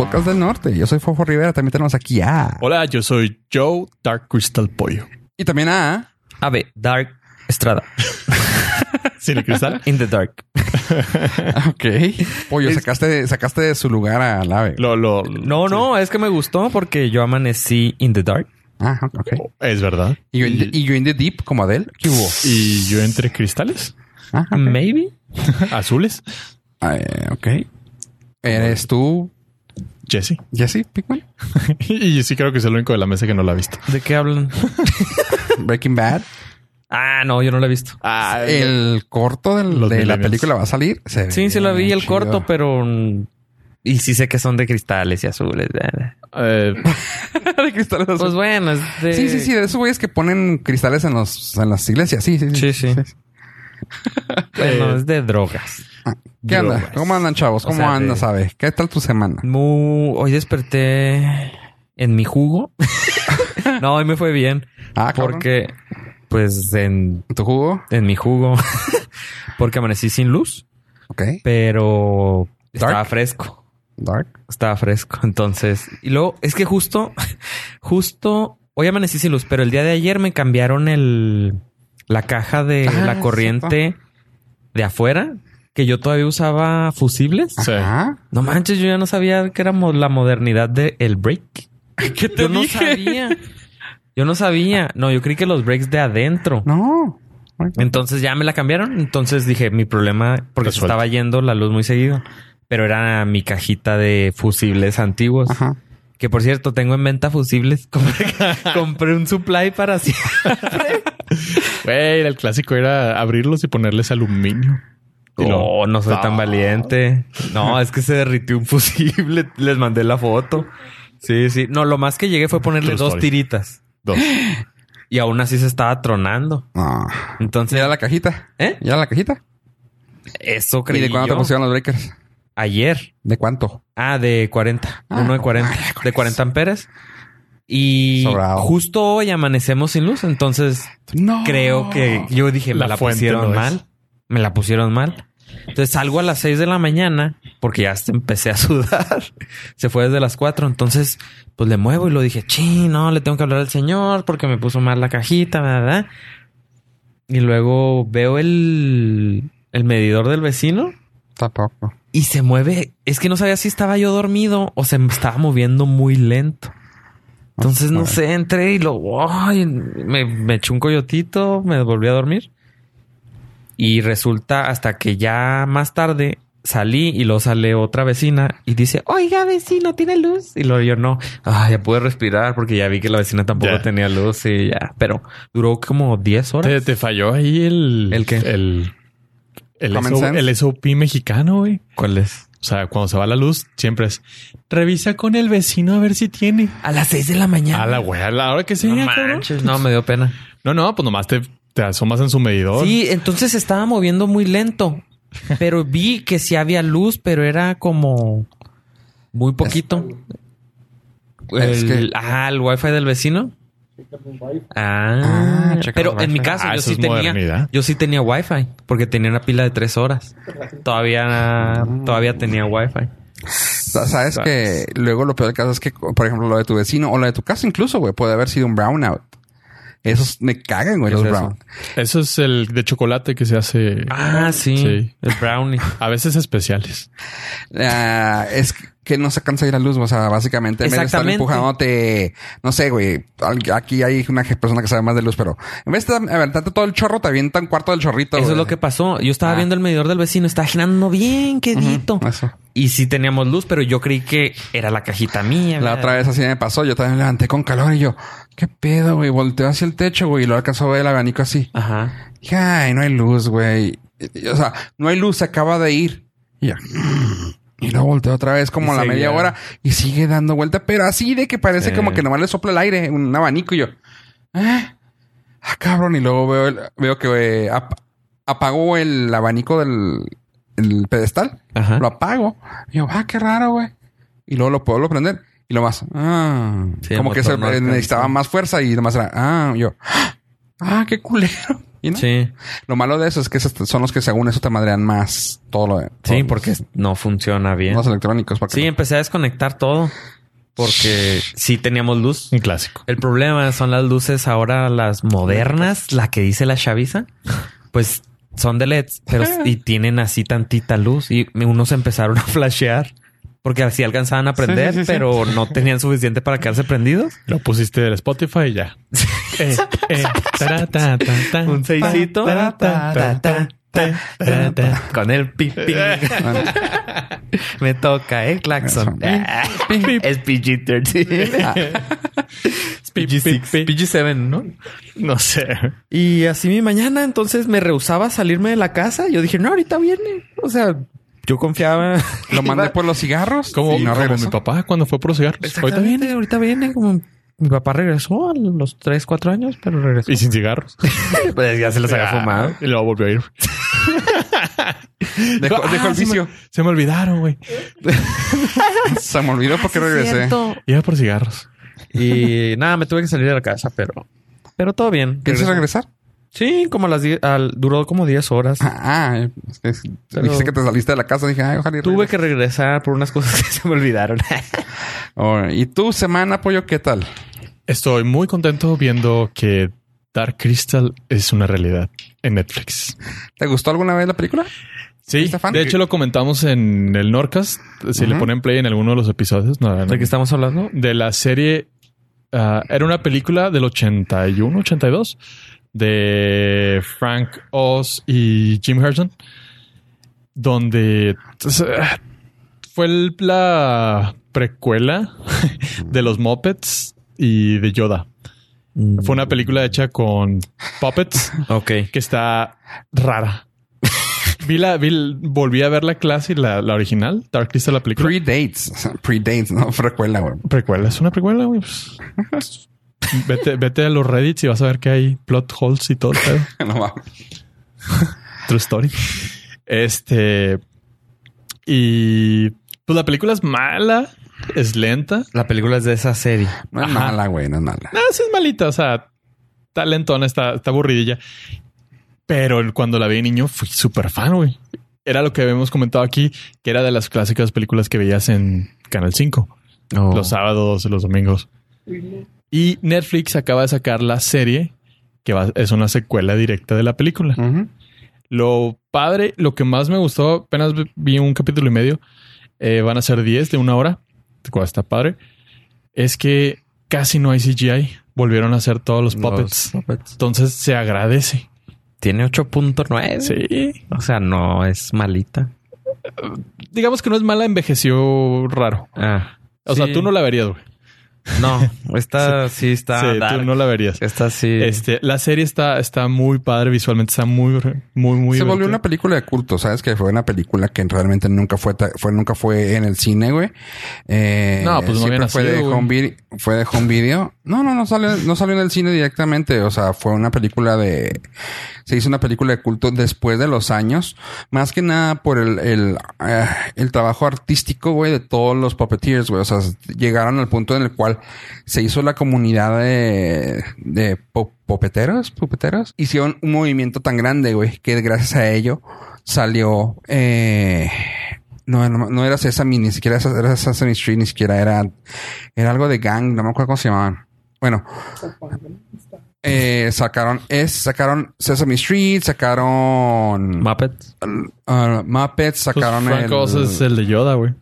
podcast del norte. Yo soy Fofo Rivera. También tenemos aquí a. Hola, yo soy Joe Dark Crystal Pollo. Y también a. Ave, Dark Estrada. ¿Sin el cristal? In the dark. Ok. Pollo, sacaste, sacaste de su lugar al ave. Lo, lo, No, no, es que me gustó porque yo amanecí in the dark. Ah, ok. Es verdad. ¿Y yo, in the, y yo in the deep como Adele? ¿Qué hubo? Y yo entre cristales Ah. Maybe. azules. Ah, eh, ok. ¿Eres tú, Jesse. Jesse Pickman? y sí creo que es el único de la mesa que no la ha visto. ¿De qué hablan? Breaking Bad. ah, no, yo no lo he visto. Ah, El corto del- de la película va a salir. Se Sí, sí lo vi el chido. corto, pero... Y sí sé que son de cristales y azules. eh, de cristales Pues azules. bueno, es de... Sí, sí, sí. De esos güeyes que ponen cristales en, los, en las iglesias. Sí, sí, sí. Sí, sí. Bueno, Eh, es de drogas. ¿Qué anda? Drogas. ¿Cómo andan, chavos? O ¿Cómo sea, andas, de- sabe? ¿Qué tal tu semana? Mu- Hoy desperté en mi jugo. no, hoy me fue bien. Ah, cabrón. Porque, pues, en, ¿Tu jugo? en mi jugo. porque amanecí sin luz, Ok. pero estaba fresco. Dark. Estaba fresco. Entonces, y luego es que justo, justo hoy amanecí sin luz, pero el día de ayer me cambiaron el, la caja de Ah, la corriente de afuera, que yo todavía usaba fusibles. Sí. Ajá. No manches, yo ya no sabía que era mo- la modernidad del el break. ¿Qué te Yo no sabía. Yo no sabía. No, yo creí que los breaks de adentro. No. Entonces ya me la cambiaron. Entonces dije, mi problema, porque se estaba yendo la luz muy seguido. Pero era mi cajita de fusibles antiguos. Ajá. Que por cierto, tengo en venta fusibles. Compré, compré un supply para así. Güey, el clásico era abrirlos y ponerles aluminio. Y No, no soy tan valiente. No, es que se derritió un fusible. Les mandé la foto. Sí, sí. No, lo más que llegué fue ponerle True dos story. tiritas. Dos. Y aún así se estaba tronando. Ah. Entonces, ¿Ya la cajita? ¿eh? ¿Ya la cajita? Eso ¿Y creí de cuándo yo. te pusieron los breakers? Ayer. ¿De cuánto? Ah, de 40. Ah, Uno de 40. ah, ya con de 40 amperes. Y Sobrado. justo hoy amanecemos sin luz. Entonces, No. creo que yo dije, me La pusieron no mal. Me la pusieron mal. Entonces salgo a las 6 de la mañana porque ya hasta empecé a sudar. Se fue desde las 4. Entonces, pues le muevo y lo dije, sí, no, le tengo que hablar al señor porque me puso mal la cajita, ¿verdad? Y luego veo el, el medidor del vecino Tampoco. y se mueve. Es que no sabía si estaba yo dormido o se me estaba moviendo muy lento. Entonces, no sé, entré y lo... ay, me, me eché un coyotito, me volví a dormir. Y resulta hasta que ya más tarde salí y luego sale otra vecina y dice, oiga, vecino, ¿tiene luz? Y luego yo no. Ah, ya pude respirar porque ya vi que la vecina tampoco Ya. tenía luz y ya. Pero duró como 10 horas. ¿Te, te falló ahí el... ¿El qué? El, el, SO- el SOP mexicano, güey. ¿Cuál es? O sea, cuando se va la luz, siempre es... Revisa con el vecino a ver si tiene. A las 6 de la mañana. A la güey, a la hora que no sea, manches, no, me dio pena. No, no, pues nomás te, te asomas en su medidor. Sí, entonces se estaba moviendo muy lento. Pero vi que sí había luz, pero era como muy poquito. Es El, que- Ah, el wifi del vecino. Ah, Ah, pero en mi caso Ah, yo sí es tenía, modernidad. yo sí tenía wifi porque tenía una pila de tres horas. Todavía, todavía tenía wifi. Sa- Sabes que luego lo peor del caso es que, por ejemplo, lo de tu vecino o lo de tu casa incluso, güey, puede haber sido un brownout. Esos me cagan, güey, ¿Qué los es brown. Eso es el de chocolate que se hace. Ah, sí, Sí. el brownie. A veces especiales. Ah, es que no se cansa de ir a luz, o sea, básicamente en vez de estar empujándote, no sé, güey, aquí hay una persona que sabe más de luz, pero en vez de aventarte todo el chorro, te avienta un cuarto del chorrito. Eso es lo que pasó. Yo estaba Ah. viendo el medidor del vecino, estaba girando bien quedito. Eso. Y sí teníamos luz, pero yo creí que era la cajita mía. La ¿verdad? otra vez así me pasó, yo también me levanté con calor y yo, ¿qué pedo, güey? Volteo hacia el techo, güey, y lo alcanzó a ver el abanico así. Ajá. Dije, ay, no hay luz, güey. Y- y- O sea, no hay luz, se acaba de ir. Y ya. Y luego volteo otra vez como Y a la media hora y sigue dando vuelta, pero así de que parece Sí. como que nomás le sopla el aire, un abanico y yo. ¿eh? Ah, cabrón. Y luego veo, el- veo que eh, ap- apagó el abanico del el pedestal. Ajá. Lo apago. Y yo, ah, qué raro, güey. Y luego lo puedo prender. Y lo más, ah, Sí, como que se necesitaba más fuerza y nomás era, ah, yo, "Ah, Ah, qué culero. ¿Y no? Sí. Lo malo de eso es que esos son los que según eso te madrean más todo lo de... Sí, porque no funciona bien. Los electrónicos. porque Sí, empecé a desconectar todo. Porque sí teníamos luz. Un clásico. El problema son las luces ahora, las modernas, la que dice la chaviza, pues son de LEDs, pero y tienen así tantita luz y unos empezaron a flashear porque así alcanzaban a prender, sí, sí, sí. pero no tenían suficiente para quedarse prendidos. Lo pusiste del Spotify y ya. Eh, eh, Un seisito. Con el ping ping. Me toca, eh, Claxon. Es PG-13. PG-6, PG-7, ¿no? No sé. Y así mi mañana, entonces me rehusaba a salirme de la casa. Yo dije, no, ahorita viene. O sea, yo confiaba. Lo mandé por los cigarros. Como, y no como mi papá cuando fue por los cigarros. Ahorita Ahorita viene. ahorita viene. Como mi papá regresó a los 3, 4 años, pero regresó. Y sin cigarros. pues ya se los había Ah, fumado. Y luego volvió a ir. Dejó, Ah, dejó el se me- vicio. Se me olvidaron, güey. Se me olvidó porque regresé. Iba por cigarros. Y nada, me tuve que salir de la casa, pero, pero todo bien. ¿Piensas regresar? Sí, como a las 10, al- duró como 10 horas. Ah, ah, es que Pero- dijiste que te saliste de la casa. Dije, ay, ojalá Tuve que regresar por unas cosas que se me olvidaron. ¿Y tu semana, pollo, qué tal? Estoy muy contento viendo que Dark Crystal es una realidad en Netflix. ¿Te gustó alguna vez la película? Sí, de hecho lo comentamos en el Norcast. Si le Ujú. ponen play en alguno de los episodios, no, no, ¿De qué estamos hablando? de la serie. ah, era una película del 81, 82 de Frank Oz y Jim Henson, donde ah, fue el- la precuela de los Muppets y de Yoda. Fue una película hecha con puppets Ok. que está rara. vi la, vi, volví a ver la clase y la, la original, Dark Crystal, la película. Predates. O sea, Predates, no precuela, güey. Precuela, es una precuela, güey. Vete, vete a los Reddits y vas a ver que hay plot holes y todo. el pedo. No mames. True story. Este. Y pues la película es mala, es lenta. La película es de esa serie. No es Ajá. mala, güey, no es mala. Ah, sí es malita, o sea, está lentona, está, está aburridilla. Pero cuando la vi de niño fui súper fan, güey. Era lo que habíamos comentado aquí, que era de las clásicas películas que veías en Canal 5. Oh. los sábados, los domingos. Y Netflix acaba de sacar la serie que va- es una secuela directa de la película. Lo padre, lo que más me gustó, apenas vi un capítulo y medio, eh, van a ser 10 de una hora, cual está padre, es que casi no hay CGI. Volvieron a hacer todos los puppets. Los puppets. Entonces se agradece. Tiene 8.9. Sí. O sea, no es malita. Digamos que no es mala, envejeció raro. Ah. O sea, tú no la verías, güey. No, esta sí está. sí, dark. tú no la verías. Esta sí. Este, la serie está, está muy padre visualmente, está muy, muy, muy. Se volvió una película de culto, ¿sabes? Que fue una película que realmente nunca fue, fue nunca fue en el cine, güey. Eh, No, pues no siempre fue de nacido, güey. home video, fue de home video. No, no, no salió, no salió en el cine directamente. O sea, fue una película de, se hizo una película de culto después de los años. Más que nada por el, el, eh, el trabajo artístico, güey, de todos los puppeteers, güey. O sea, llegaron al punto en el cual se hizo la comunidad de, de po- popeteros, pupeteros. Hicieron un movimiento tan grande, güey, que gracias a ello salió, eh, no, no, no era Sesame, ni siquiera era Sesame Street, ni siquiera era, era algo de gang, no me acuerdo cómo se llamaban. Bueno, eh, sacaron, es, sacaron Sesame Street, sacaron Muppets. uh, Muppets, Pues sacaron Frank el, Oz es el de Yoda, güey.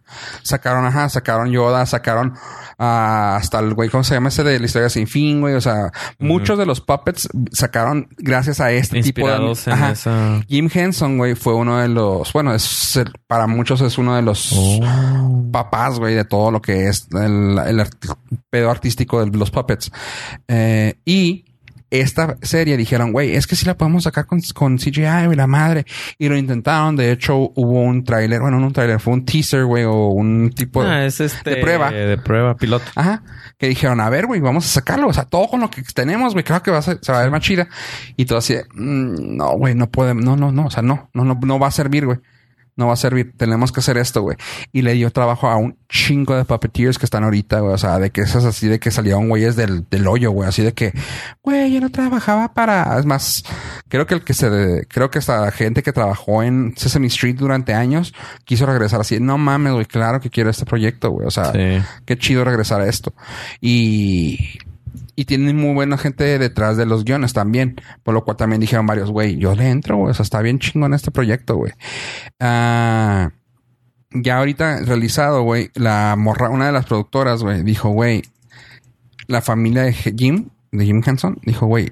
sacaron, ajá, sacaron Yoda, sacaron ah, hasta el güey, ¿cómo se llama ese de la historia sin fin, güey? O sea, muchos de los puppets sacaron gracias a este tipo de... Inspirados en Ajá. esa. Jim Henson, güey, fue uno de los, bueno, es el- para muchos es uno de los Oh. papás, güey, de todo lo que es el, el art- pedo artístico de los puppets. Eh, y esta serie dijeron, güey, es que sí la podemos sacar con, con CGI, güey, la madre. Y lo intentaron. De hecho, hubo un tráiler, bueno, no un tráiler, fue un teaser, güey, o un tipo Ah, es este. de prueba. De prueba, piloto. Ajá. Que dijeron, a ver, güey, vamos a sacarlo. O sea, todo con lo que tenemos, güey, claro que va a ser- se va a ver más chida. Y todo así, "Mm, no, güey, no puede, no, no, no, o sea, no, no, no, no va a servir, güey. No va a servir, tenemos que hacer esto, güey. Y le dio trabajo a un chingo de puppeteers que están ahorita, güey. O sea, de que esas así de que salieron güeyes del, del hoyo, güey. Así de que, güey, yo no trabajaba para. Es más, creo que el que se, creo que esta gente que trabajó en Sesame Street durante años quiso regresar así. No mames, güey, claro que quiero este proyecto, güey. O sea, Sí. qué chido regresar a esto. Y, y tienen muy buena gente detrás de los guiones también. Por lo cual también dijeron varios, güey, yo le entro, güey. O sea, está bien chingón este proyecto, güey. Ah, ya ahorita realizado, güey, la morra, una de las productoras, güey, dijo, güey, la familia de Jim, de Jim Henson, dijo, güey,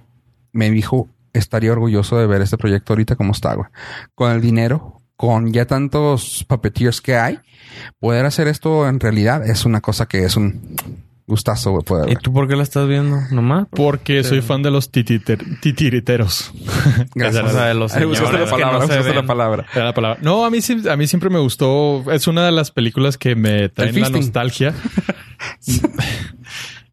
me dijo, estaría orgulloso de ver este proyecto ahorita como está, güey. Con el dinero, con ya tantos puppeteers que hay, poder hacer esto en realidad es una cosa que es un gustazo, güey, poder ¿Y ver. tú por qué la estás viendo? ¿Nomás? Porque soy fan de los tititer- titiriteros. Gracias. O sea, de los Ay, señores la que palabra, no la ven. palabra. Era la palabra. No, a mí, sí- a mí siempre me gustó. Es una de las películas que me traen la nostalgia.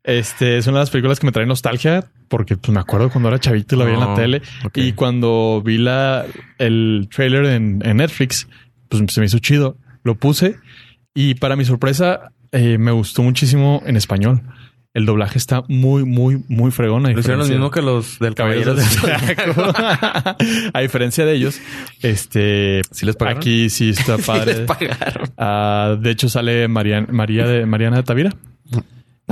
Este es una de las películas que me traen nostalgia porque pues, me acuerdo cuando era chavito y la vi en la Oh, tele y cuando vi la el trailer en, en Netflix, pues se me hizo chido. Lo puse y para mi sorpresa eh, me gustó muchísimo en español. El doblaje está muy, muy, muy fregón. Lo hicieron lo mismo que los del Caballero del Zodiaco. A diferencia de ellos, este ¿Sí les pagaron? aquí sí está Sí padre. les pagaron. Ah, de hecho, sale Marian- María de Mariana de Tavira.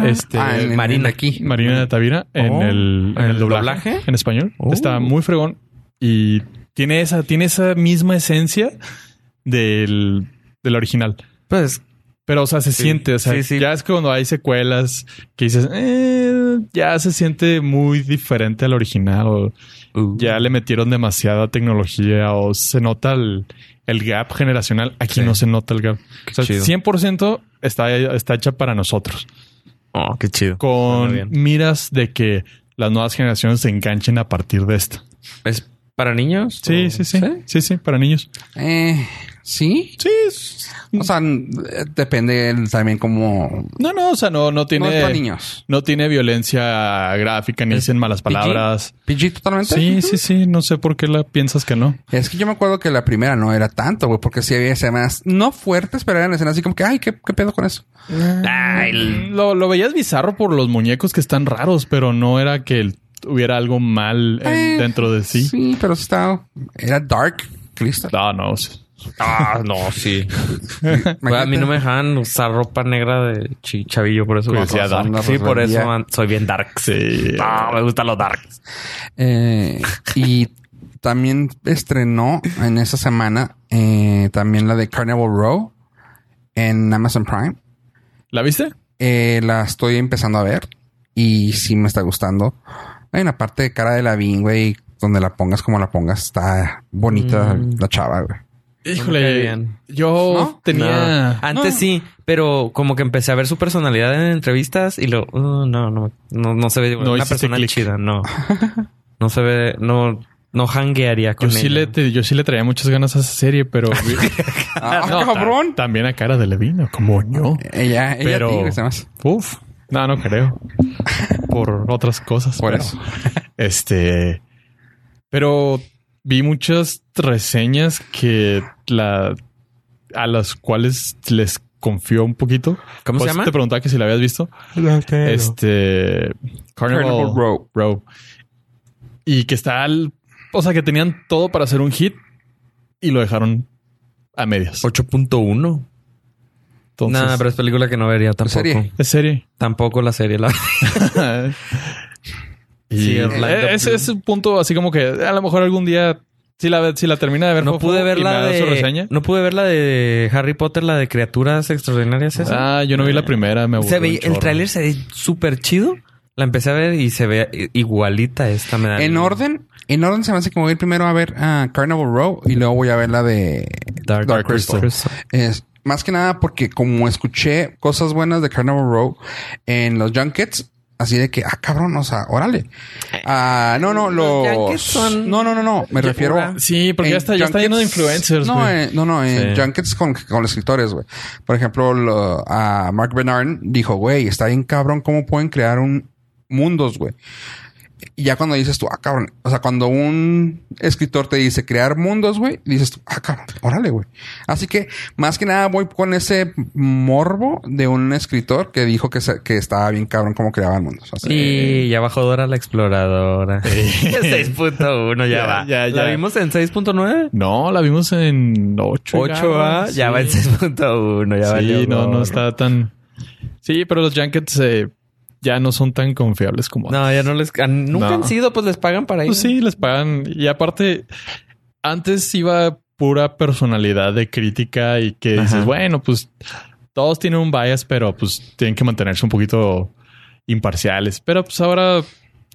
Este Ah, en- en- Marina. aquí. Marina de Tavira en, Oh, el, en ¿en el el doblaje, doblaje? en español. Oh. Está muy fregón y tiene esa, tiene esa misma esencia del, del original. Pues Pero, o sea, se Sí, siente, o sea, sí, sí. ya es que cuando hay secuelas que dices, eh, ya se siente muy diferente al original o uh, ya le metieron demasiada tecnología o se nota el, el gap generacional. Aquí Sí. no se nota el gap. O sea, chido. 100% está, está hecha para nosotros. Oh, qué chido. Con miras de que las nuevas generaciones se enganchen a partir de esta. ¿Es para niños? Sí, ¿O- sí, sí. Sí, sí, para niños. Eh, sí. Sí. es- O sea, depende también como... No, no, o sea, no, no tiene. No es para niños. No tiene violencia gráfica ni ¿Es dicen malas palabras. PG totalmente. Sí, sí, sí. No sé por qué la piensas que no. Es que yo me acuerdo que la primera no era tanto, güey, porque sí había escenas no fuertes, pero eran escenas así como que, ay, ¿qué, qué pedo con eso? Lo, lo veías bizarro por los muñecos que están raros, pero no era que el- hubiera algo mal en- Eh, dentro de sí. Sí, pero estaba. Era dark, Cristo. No, no. sí. Ah, no, sí. A mí no me dejaban usar ropa negra de chavillo, por eso. Pues me dark. Sí, por eso soy bien dark. Sí. No, me gustan los darks. Eh, y también estrenó en esa semana eh, también la de Carnival Row en Amazon Prime. ¿La viste? Eh, la estoy empezando a ver y sí me está gustando. Hay una parte de cara de la güey, donde la pongas como la pongas. Está bonita Mm. la chava, güey. Híjole, bien. yo ¿No? tenía... No. Antes No. sí, pero como que empecé a ver su personalidad en entrevistas y lo, uh, no, no, no, no se ve No una persona chida, no. No se ve, no, no hanguearía con Yo sí, ella. le, te- yo sí le traía muchas ganas a esa serie, pero... Ah, No, cabrón. también a cara de Levino, como yo. Ella, ella Pero- a ti, güey, se me hace. Uf. No, no creo. Por otras cosas. Por pero, eso. Este. Pero vi muchas reseñas que la. a las cuales les confío un poquito. ¿Cómo se llama? Te preguntaba que si la habías visto. Este. Carnival, Carnival Row. Row. Y que está al- O sea, que tenían todo para hacer un hit y lo dejaron a medias. 8.1. Entonces, Nada, pero es película que no vería tampoco. serie? es serie. Tampoco la serie. La... y Sí, ese Bloom. es un punto así como que a lo mejor algún día si la si la termina de ver No pude ver la su de. reseña. No pude ver la de Harry Potter, la de criaturas extraordinarias. Esa. Ah, yo no vi la primera, me se ve, el chorro. tráiler se ve súper chido. La empecé a ver y se ve igualita esta. Me da En orden, en orden se me hace que me voy a ir primero a ver ah, Carnival Row y luego voy a ver la de Dark, Dark Crystal. Es más que nada porque como escuché cosas buenas de Carnival Row en los junkets, así de que, ah, cabrón, o sea, órale. Ah, no, no, Los son- No, no, no, no, me refiero... Sí, porque ya en está, ya está lleno de influencers, No, güey. eh, no, no, en Sí. junkets con, con los escritores, güey. Por ejemplo, lo- a Mark Bernard dijo, güey, está bien cabrón cómo pueden crear un mundos, güey. Y ya cuando dices tú, ah, cabrón. O sea, cuando un escritor te dice crear mundos, güey, dices tú, ah, cabrón, órale, güey. Así que más que nada voy con ese morbo de un escritor que dijo que, se- que estaba bien cabrón cómo creaban mundos. Así Y ya bajó Dora la exploradora. 6.1 ya, Ya, va. ya, ¿La ya. vimos en 6.9? No, la vimos en 8. 8A, ya va en 6.1. Ya Sí, valió no, no gorro. está tan. Sí, pero los Junkets eh, ya no son tan confiables como No, ya no les... han- Nunca No. han sido, pues les pagan para ir. Pues sí, les pagan. Y aparte, antes iba pura personalidad de crítica y que Ajá. dices, bueno, pues todos tienen un bias, pero pues tienen que mantenerse un poquito imparciales. Pero pues ahora,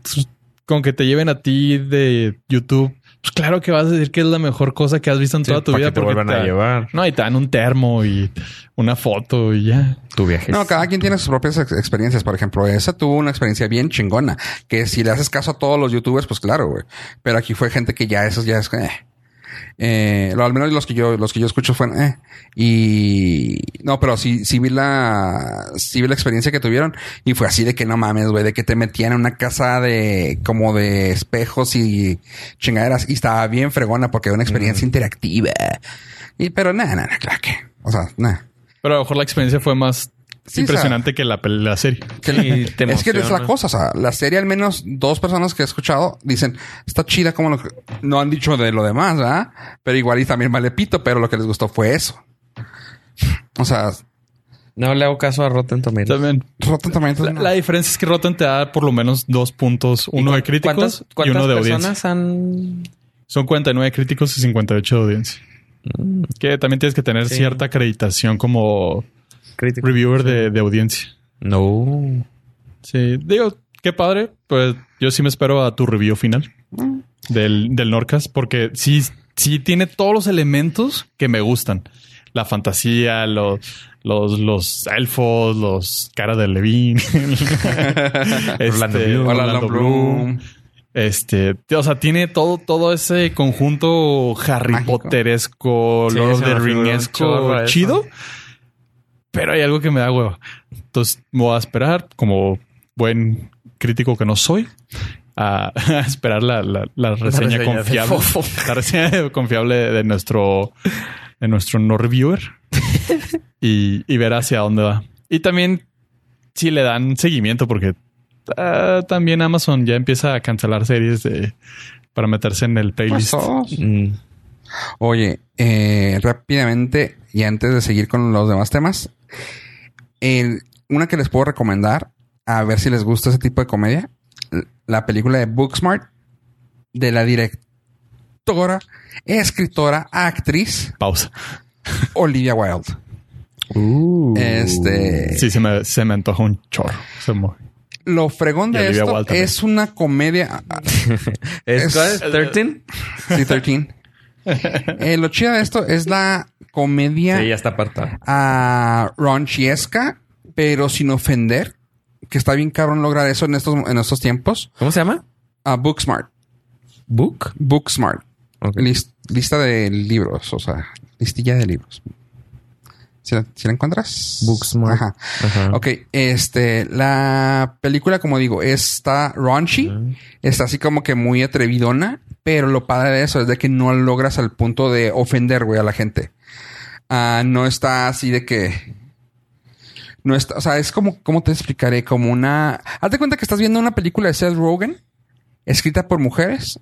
pues, con que te lleven a ti de YouTube, pues claro que vas a decir que es la mejor cosa que has visto en Sí, toda tu para vida. que te porque vuelvan a llevar. No, y te dan un termo y una foto y ya. Tu viaje. No, cada quien tiene sus propias ex- experiencias. Por ejemplo, esa tuvo una experiencia bien chingona. Que si le haces caso a todos los youtubers, pues claro, güey. Pero aquí fue gente que ya esos ya es... Eh. Eh, lo- al menos los que yo los que yo escucho fueron eh. y no pero sí sí vi la sí vi la experiencia que tuvieron y fue así de que no mames güey de que te metían en una casa de como de espejos y chingaderas y estaba bien fregona porque era una experiencia interactiva. Y pero nada nada claro que o sea nada. Pero a lo mejor la experiencia fue más Sí, impresionante que la, pel- la serie. Que Sí, le- te es que es la cosa, o sea, la serie al menos dos personas que he escuchado dicen, está chida como lo que... No han dicho de lo demás, ¿verdad? Pero igual y también vale pito, pero lo que les gustó fue eso. O sea, No le hago caso a Rotten Tomatoes. También. Rotten Tomatoes La, no. la diferencia es que Rotten te da por lo menos dos puntos, ¿Y uno de críticos ¿Cuántas, y cuántas uno de audiencia. personas han...? Son 49 críticos y 58 de audiencia. Que también tienes que tener Mm. Sí. cierta acreditación como Críticos? reviewer de, de audiencia. No. Sí, digo, qué padre. Pues yo sí me espero a tu review final Mm. del, del Norcas, porque sí, sí tiene todos los elementos que me gustan. La fantasía, los, los, los elfos, los caras de Levine. Orlando Este, Bloom. Orlando Bloom. Este, o sea, tiene todo, todo ese conjunto Harry Mágico. Potteresco, Sí, Lord of the chorro eso. Pero hay algo que me da hueva. Entonces me voy a esperar, como buen crítico que no soy, a, a esperar la, la- la reseña confiable. La reseña confiable de nuestro, de nuestro no reviewer y, y ver hacia dónde va. Y también si le dan seguimiento, porque ah, también Amazon ya empieza a cancelar series de, para meterse en el playlist. Pasó. Mm. Oye, eh, rápidamente y antes de seguir con los demás temas, el- una que les puedo recomendar, a ver si les gusta ese tipo de comedia, la película de Booksmart, de la directora, escritora, actriz Pausa. Olivia Wilde. Este, Sí, se me, se me antoja un chorro. Se me- lo fregón de esto es una comedia. ¿Es, Es- es? ¿13? Sí, 13. Eh, lo chido de esto es la comedia Sí, ya está a ronchiesca, pero sin ofender. Que está bien cabrón lograr eso en estos, en estos tiempos. ¿Cómo se llama? A Booksmart. ¿Book? Booksmart. Ok. Lis- lista de libros, o sea, listilla de libros. ¿Sí la, sí la encuentras? Booksmart. Ajá. Ajá. Ok, este, la película, como digo, está raunchy, está así como que muy atrevidona, pero lo padre de eso es de que no logras al punto de ofender, güey, a la gente. Ah, no está así de que... No está, o sea, es como, ¿cómo te explicaré? Como una... Hazte cuenta que estás viendo una película de Seth Rogen, escrita por mujeres,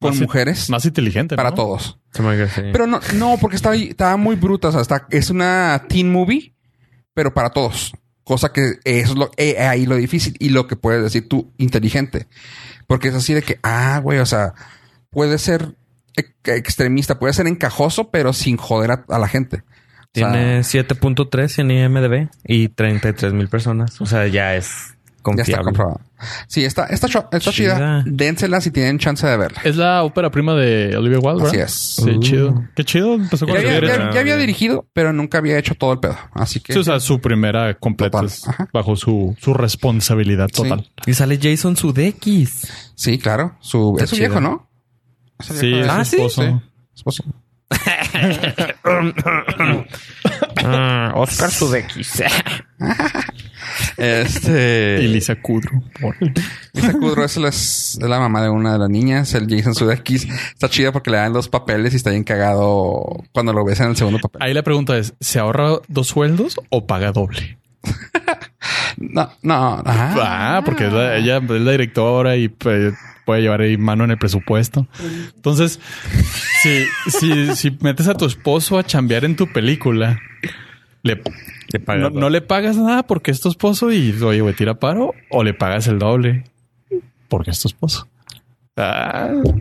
con Más- mujeres, Más inteligente. para ¿no? todos. Pero no, no, porque estaba, estaba muy bruta. O sea, está, es una teen movie, pero para todos. Cosa que eso es lo, eh, ahí lo difícil y lo que puedes decir tú, inteligente. Porque es así de que, ah, güey, o sea, puede ser extremista, puede ser encajoso, pero sin joder a, a la gente. O sea, Tiene 7.3 en IMDB y 33 mil personas. O sea, ya es ya confiable. está comprobado. Sí, está, está, está chida. Chida. Dénsela si tienen chance de verla. Es la ópera prima de Olivia Wilde, Así ¿verdad? es. Sí, Uh. chido. Qué chido. Empezó con Ya la había, ya- ya había dirigido, pero nunca había hecho todo el pedo. Así que Sí, o sea, su primera completa es bajo su, su responsabilidad Sí. total. Y sale Jason Sudeikis. sí, claro. Su, es su viejo, ¿no? Sí, es su Ah, ¿sí? esposo. Sí. Esposo. Ah, Oscar Sudeikis. Este. Y Lisa Kudrow. Lisa Kudrow es la, es la mamá de una de las niñas. El Jason Sudeikis está chida porque le dan dos papeles y está bien cagado cuando lo ves en el segundo papel. Ahí la pregunta es: ¿se ahorra dos sueldos o paga doble? No, no. Ah, porque es la- ella es la directora y pues, puede llevar ahí mano en el presupuesto. Entonces, si, si, si metes a tu esposo a chambear en tu película, le, Le pagas no, le pagas nada porque es tu esposo y oye, güey, tira paro o le pagas el doble porque es tu esposo. Ah, La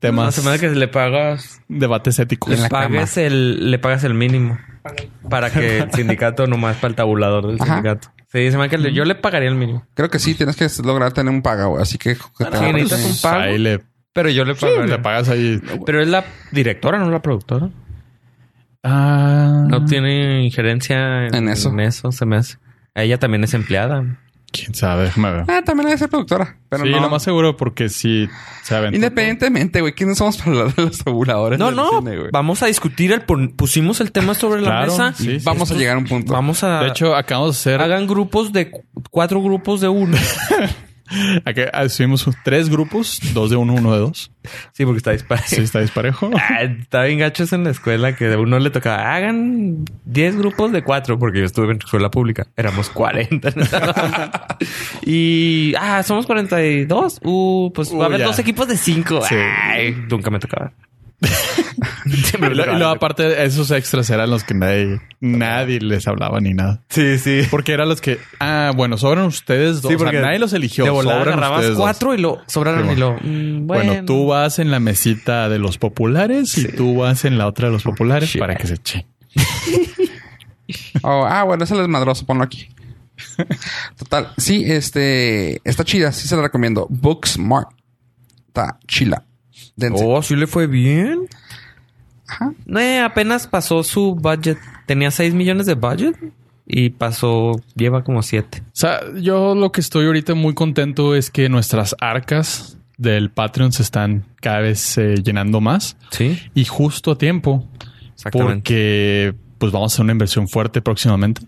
temas, semana que le pagas, debates éticos. La le pagues el, le pagas el mínimo para que el sindicato nomás para el tabulador del Ajá. sindicato. Sí, se me que yo le pagaría el mínimo. Creo que sí, tienes que lograr tener un pago. Así que. Sí, necesitas un pago. Ahí le, Pero yo le sí, pagaría. le pagas ahí. Pero es la directora, no la productora. Ah, No tiene injerencia en, En eso. En eso se me hace. Ella también es empleada. Quién sabe, déjame ver. Ah, también debe ser productora. Pero sí, no. lo más seguro porque sí se aventó Independientemente, güey. ¿Quiénes somos para hablar de los tabuladores? No, no. cine, vamos a discutir el pusimos el tema sobre la Claro, mesa. sí, sí, Vamos a llegar a un punto. Vamos a De hecho, acabamos de hacer. hagan grupos de cu- cuatro grupos de uno. Aquí subimos tres grupos, dos de uno, uno de dos. sí, porque está disparado. Sí, está disparejo. Ah, Estaba bien gachos en la escuela que de uno le tocaba hagan 10 grupos de cuatro porque yo estuve en escuela pública. Éramos 40. y ah, somos 42. Uh, pues va a haber ya. dos equipos de cinco. Sí. Ay, nunca me tocaba. Lo- luego, aparte, esos extras eran los que nadie, nadie les hablaba ni nada. Sí, sí. Porque eran los que, ah, bueno, sobran ustedes dos. Sí, O sea, porque nadie los eligió. De volada sobran agarrabas ustedes dos. cuatro y lo sobraron Sí, y lo. mm, Bueno. bueno, tú vas en la mesita de los populares y tú vas en la otra de los populares para que se eche. Oh, ah, bueno, ese es madroso, ponlo aquí. Total, sí, este está chida, sí se la recomiendo. Booksmart. Está chila. Dense. Oh, sí le fue bien. Ajá. Eh, apenas pasó su budget. Tenía 6 millones de budget y pasó, lleva como 7. O sea, yo lo que estoy ahorita muy contento es que nuestras arcas del Patreon se están cada vez eh, llenando más Sí, y justo a tiempo exactamente. porque pues vamos a hacer una inversión fuerte próximamente.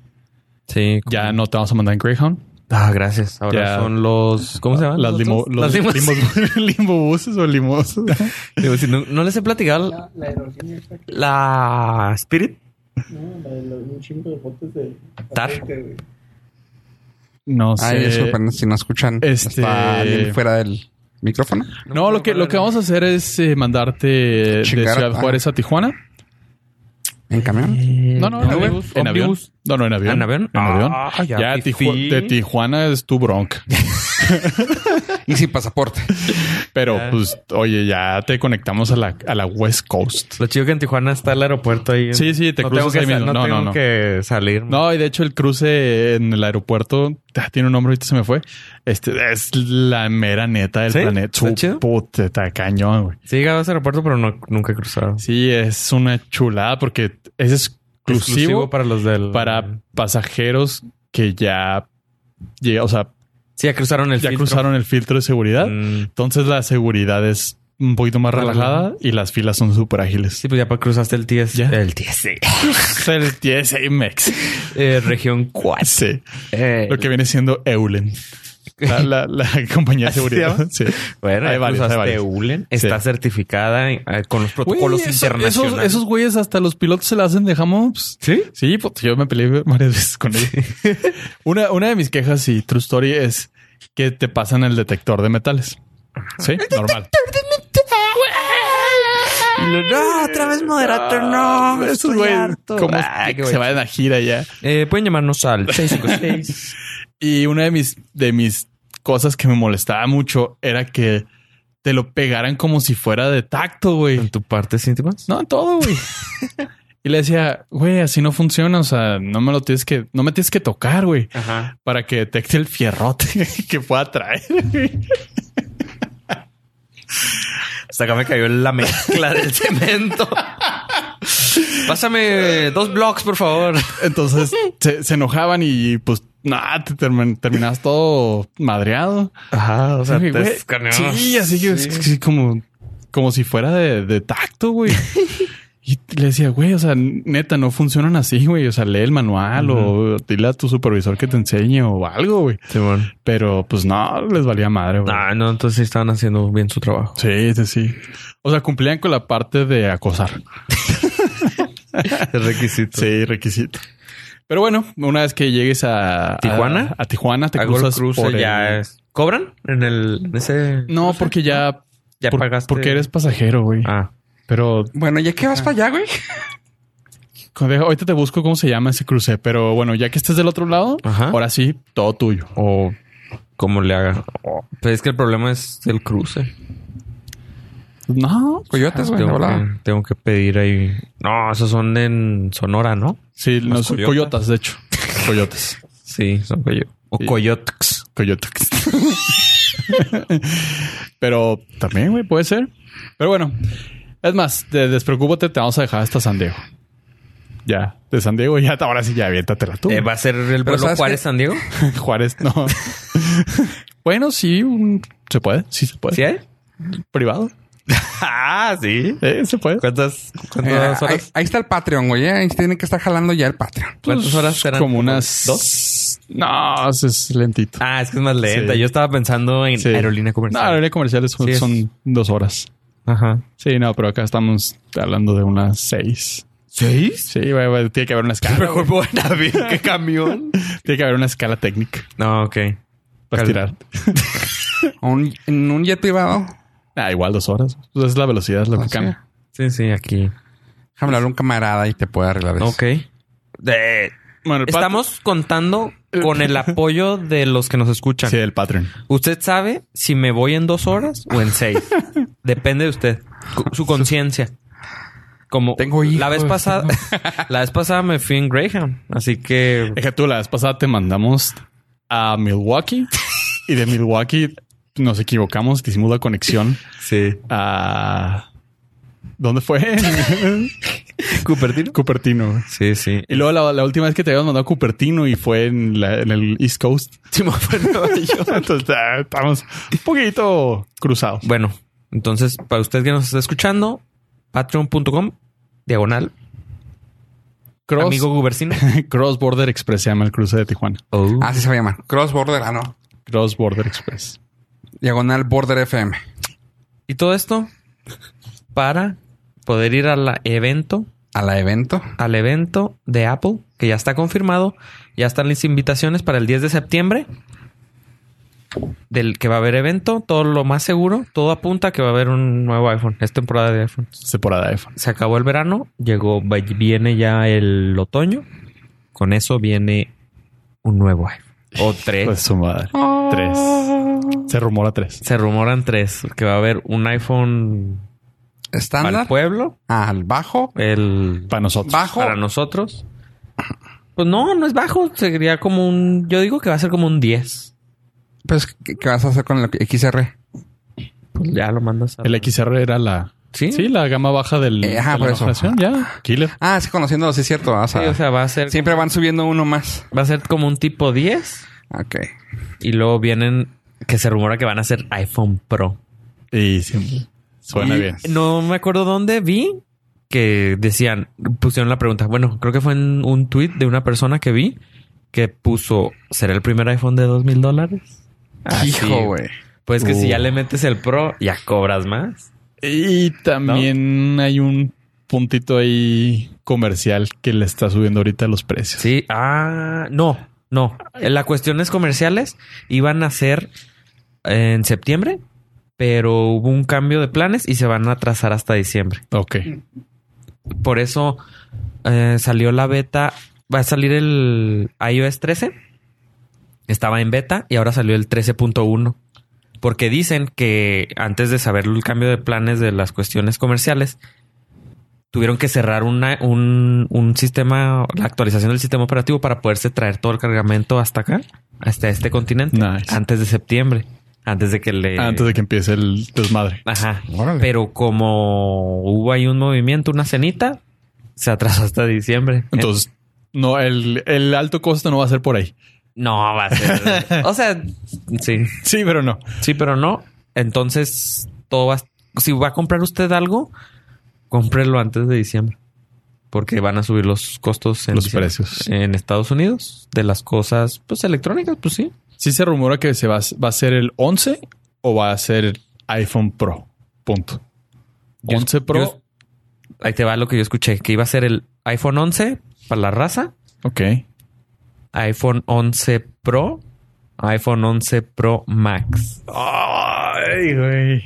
Sí. Ya no te vamos a mandar en Greyhound. Ah, gracias. Ahora Ya. son los. ¿Cómo se llaman? Las los limo, los Las limos. o limos. Digo, si no, no les he platicado la, La aerolínea esa que la Spirit. no, la de los, un chingo de botes de Tar. No sé. Ay, disculpen si no escuchan. este- Está fuera del micrófono. No, lo que, lo que vamos a hacer es eh, mandarte de Chingar, Ciudad ah. Juárez a Tijuana. ¿En camión? No, no, en En avión. No, no, en avión. ¿En avión? En avión. Ah, ya. Tiju- de Tijuana es tu bronca. Y sin pasaporte. Pero Ya. pues, oye, ya te conectamos a la, a la West Coast. Lo chido que en Tijuana está el aeropuerto ahí. Sí, sí, te no cruzas ahí mismo. No, No, tengo no, que salir. No, y de hecho el cruce en el aeropuerto ah, tiene un nombre, ahorita se me fue. Este es la mera neta del ¿Sí? planeta. ¿Está Su puta, está cañón, güey. Sí, he llegado a ese aeropuerto, pero no, nunca he cruzado. Sí, es una chulada porque es exclusivo, para los del. para pasajeros que ya llega, o sea, Sí, ya cruzaron el ya filtro. cruzaron el filtro de seguridad. Mm, Entonces la seguridad es un poquito más Relajada. y las filas son súper ágiles. Sí, pues ya para cruzaste el TS. Ya. El TS. el TSA Mex. Eh, región 4. Sí. Eh, Lo que viene siendo Eulen. La, la- la compañía de ¿Así se seguridad. Sí. Bueno, Hay varios, hay cruzaste varios. ULEN. Está Sí. certificada eh, con los protocolos Güey, eso- internacionales. Esos, esos güeyes hasta los pilotos se la hacen de hams. ¿Sí? Sí, pues yo me peleé varias veces con ellos. una, una de mis quejas y true story es que te pasan el detector de metales. Sí, normal. No, otra vez moderator, no. Esos estoy güeyes como Ah, se vayan a gira ya. Eh, pueden llamarnos al 656. Y una de mis, de mis cosas que me molestaba mucho era que te lo pegaran como si fuera de tacto, güey. ¿En tu parte íntima? No, en todo, güey. y le decía, güey, así no funciona. O sea, no me lo tienes que, no me tienes que tocar, güey, Ajá. para que detecte el fierrote que pueda traer. Hasta acá me cayó la mezcla del cemento. Pásame dos blocks, por favor. Entonces se, se enojaban y pues nada, te termin- terminabas todo madreado. Ajá, o Sí, güey. Sí, así que Sí. como, como si fuera de, de tacto, güey. Y le decía, güey, o sea, neta, no funcionan así, güey. O sea, lee el manual o dile a tu supervisor que te enseñe o algo, güey. Pero pues no, les valía madre, güey. Ah, no, entonces sí estaban haciendo bien su trabajo. Sí, sí, sí. O sea, cumplían con la parte de acosar. Requisito. Sí, requisito. Pero bueno, una vez que llegues a ¿Tijuana? a, a Tijuana, te cruzas cruce por ya ¿Cobran en el en ese No, cruce? porque ya ya por- pagaste. porque eres pasajero, güey. Ah, Pero Bueno, ¿ya qué vas para allá, güey? Ahorita te busco cómo se llama ese cruce, pero bueno, ya que estés del otro lado, Ajá. ahora sí, todo tuyo. o cómo le haga. Pero es que el problema es el cruce. No, Coyotes, güey, de Tengo volada. que, tengo que pedir ahí. No, esos son en Sonora, ¿no? sí, no, coyotas. coyotas, de hecho. Coyotes. Sí, son coyo o Sí. coyotes. Coyotes. pero también, güey, puede ser. Pero bueno, es más, de- despreocúpate, te vamos a dejar hasta San Diego. Ya, de San Diego ya, ahora sí ya aviéntatela tú. Eh, ¿Va a ser el vuelo ¿sabes Juárez? San Diego? Juárez, no. bueno, sí, un- se puede, sí se puede. ¿Sí hay? Privado. ah, sí. Eh, se puede. ¿Cuántas, Eh, cuántas ahí, horas? ahí está el Patreon, güey. ¿eh? Ahí tienen que estar jalando ya el Patreon. ¿Cuántas horas serán? Como unas ¿Dos? No, eso es lentito. Ah, es que es más lenta. Sí. Yo estaba pensando en Sí. aerolínea No, comercial. aerolínea comerciales son, Sí, es- son dos horas. Ajá. Sí, no, pero acá estamos hablando de unas seis. ¿Seis? Sí, güey, güey, tiene que haber una escala. Mejor voy en avión que camión. Tiene que haber una escala técnica No, ok. para Cal- estirar. Un- en un jet privado. Ah, igual dos horas. Pues es la velocidad, es lo Ah, que sí. cambia. Sí, sí, aquí. Déjame hablar a un camarada y te puede arreglar eso. Ok. De- Bueno, Estamos contando con el apoyo de los que nos escuchan. Sí, el Patreon. Usted sabe si me voy en dos horas o en seis. Depende de usted. Su conciencia. Como Tengo hijos, la vez pasada, la vez pasada me fui en Greyhound, así que Es que tú la vez pasada te mandamos a Milwaukee y de Milwaukee nos equivocamos, te hicimos la conexión sí. a... ¿Dónde fue? Cupertino. Cupertino. Sí, sí. Y luego la, la última vez que te habíamos mandado a Cupertino y fue en, la- en el East Coast. Sí, me fue en Nueva York. Entonces ah, estamos un poquito cruzados. Bueno, entonces para usted que nos está escuchando, patreon.com diagonal Cross, amigo Gubercino. Cross Border Express se llama el cruce de Tijuana. Ah, sí se va a llamar. Cross Border. Ah, no. Cross Border Express. Diagonal Border FM. Y todo esto para poder ir al evento, A la evento. al evento de Apple, que ya está confirmado. Ya están las invitaciones para el 10 de septiembre. Del que va a haber evento, todo lo más seguro, todo apunta a que va a haber un nuevo iPhone. Es temporada de iPhone. Temporada de iPhone. Se acabó el verano, llegó, viene ya el otoño. Con eso viene un nuevo iPhone. O tres. Pues su madre. Tres. Se rumora tres. Se rumoran tres. Que va a haber un iPhone Estándar. pueblo, Al bajo. el Para nosotros. Bajo. para nosotros. Pues no, no es bajo. Sería como un. Yo digo que va a ser como un 10. Pues, ¿qué, qué vas a hacer con el XR? Pues ya lo mandas a. El XR era la... Sí. Sí, la gama baja del... Eh, ajá, de la por eso. generación. Ya, killer. Ah, sí, conociéndolo, sí es cierto. O Sí, o sea, va a ser. siempre van subiendo uno más. Va a ser como un tipo 10. Ok. Y luego vienen. Que se rumora que van a ser iPhone Pro. Y sí, suena Y bien. No me acuerdo dónde vi que decían, pusieron la pregunta. Bueno, creo que fue en un tweet de una persona que vi que puso: ¿Será el primer iPhone de dos mil dólares? Ah. Hijo, güey. Pues que si Uh. ya le metes el Pro, ya cobras más. Y también hay un puntito ahí comercial que le está subiendo ahorita los precios. Sí. Ah, no, no. Las cuestiones comerciales iban a ser en septiembre, pero hubo un cambio de planes y se van a atrasar hasta diciembre. Ok. Por eso eh, salió la beta. Va a salir el iOS 13. Estaba en beta y ahora salió el 13.1. Porque dicen que antes de saber el cambio de planes de las cuestiones comerciales, tuvieron que cerrar una- un, un sistema, la actualización del sistema operativo para poderse traer todo el cargamento hasta acá, hasta este continente, Nice. antes de septiembre, antes de que le... Antes de que empiece el desmadre. Ajá. Órale. Pero como hubo ahí un movimiento, una cenita, se atrasó hasta diciembre. Entonces, no, el, el alto costo no va a ser por ahí. No va a ser. o sea, sí, Sí, pero no. sí, pero no. Entonces, todo va. Si va a comprar usted algo, cómprelo antes de diciembre. Porque van a subir los costos en Los diciembre. precios. En Estados Unidos de las cosas pues electrónicas, pues sí. Sí se rumora que se va, va a ser el 11 o va a ser iPhone Pro. Punto. Yo- 11 Pro. yo- ahí te va lo que yo escuché, que iba a ser el iPhone 11 para la raza, ok. iPhone 11 Pro, iPhone 11 Pro Max. Ay, güey.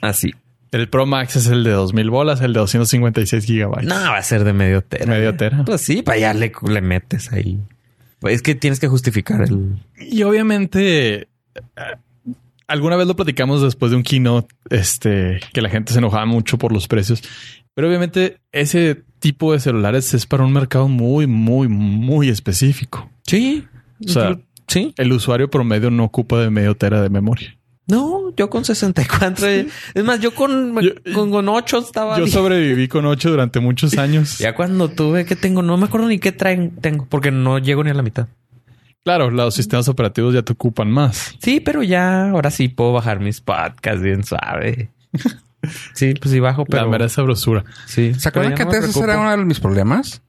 Así. El Pro Max es el de 2000 bolas, el de 256 gigabytes. No, va a ser de medio tera. Medio tera. Pues sí, para allá le, le metes ahí. Pues es que tienes que justificar el... Y obviamente, eh, alguna vez lo platicamos después de un keynote, este, que la gente se enojaba mucho por los precios. Pero obviamente ese tipo de celulares es para un mercado muy, muy, muy específico. Sí. O sea, sí. El usuario promedio no ocupa de medio tera de memoria. No, yo con 64. Es más, yo con, Yo- con, con 8 estaba Yo bien. sobreviví con 8 durante muchos años. Ya cuando tuve que tengo, no me acuerdo ni qué traen, tengo, porque no llego ni a la mitad. Claro, los sistemas operativos ya te ocupan más. Sí, pero ya ahora sí puedo bajar mis podcasts bien suave. Sí, pues sí bajo, pero La mera sabrosura. sí. ¿Se acuerdan que no antes ese era uno de mis problemas?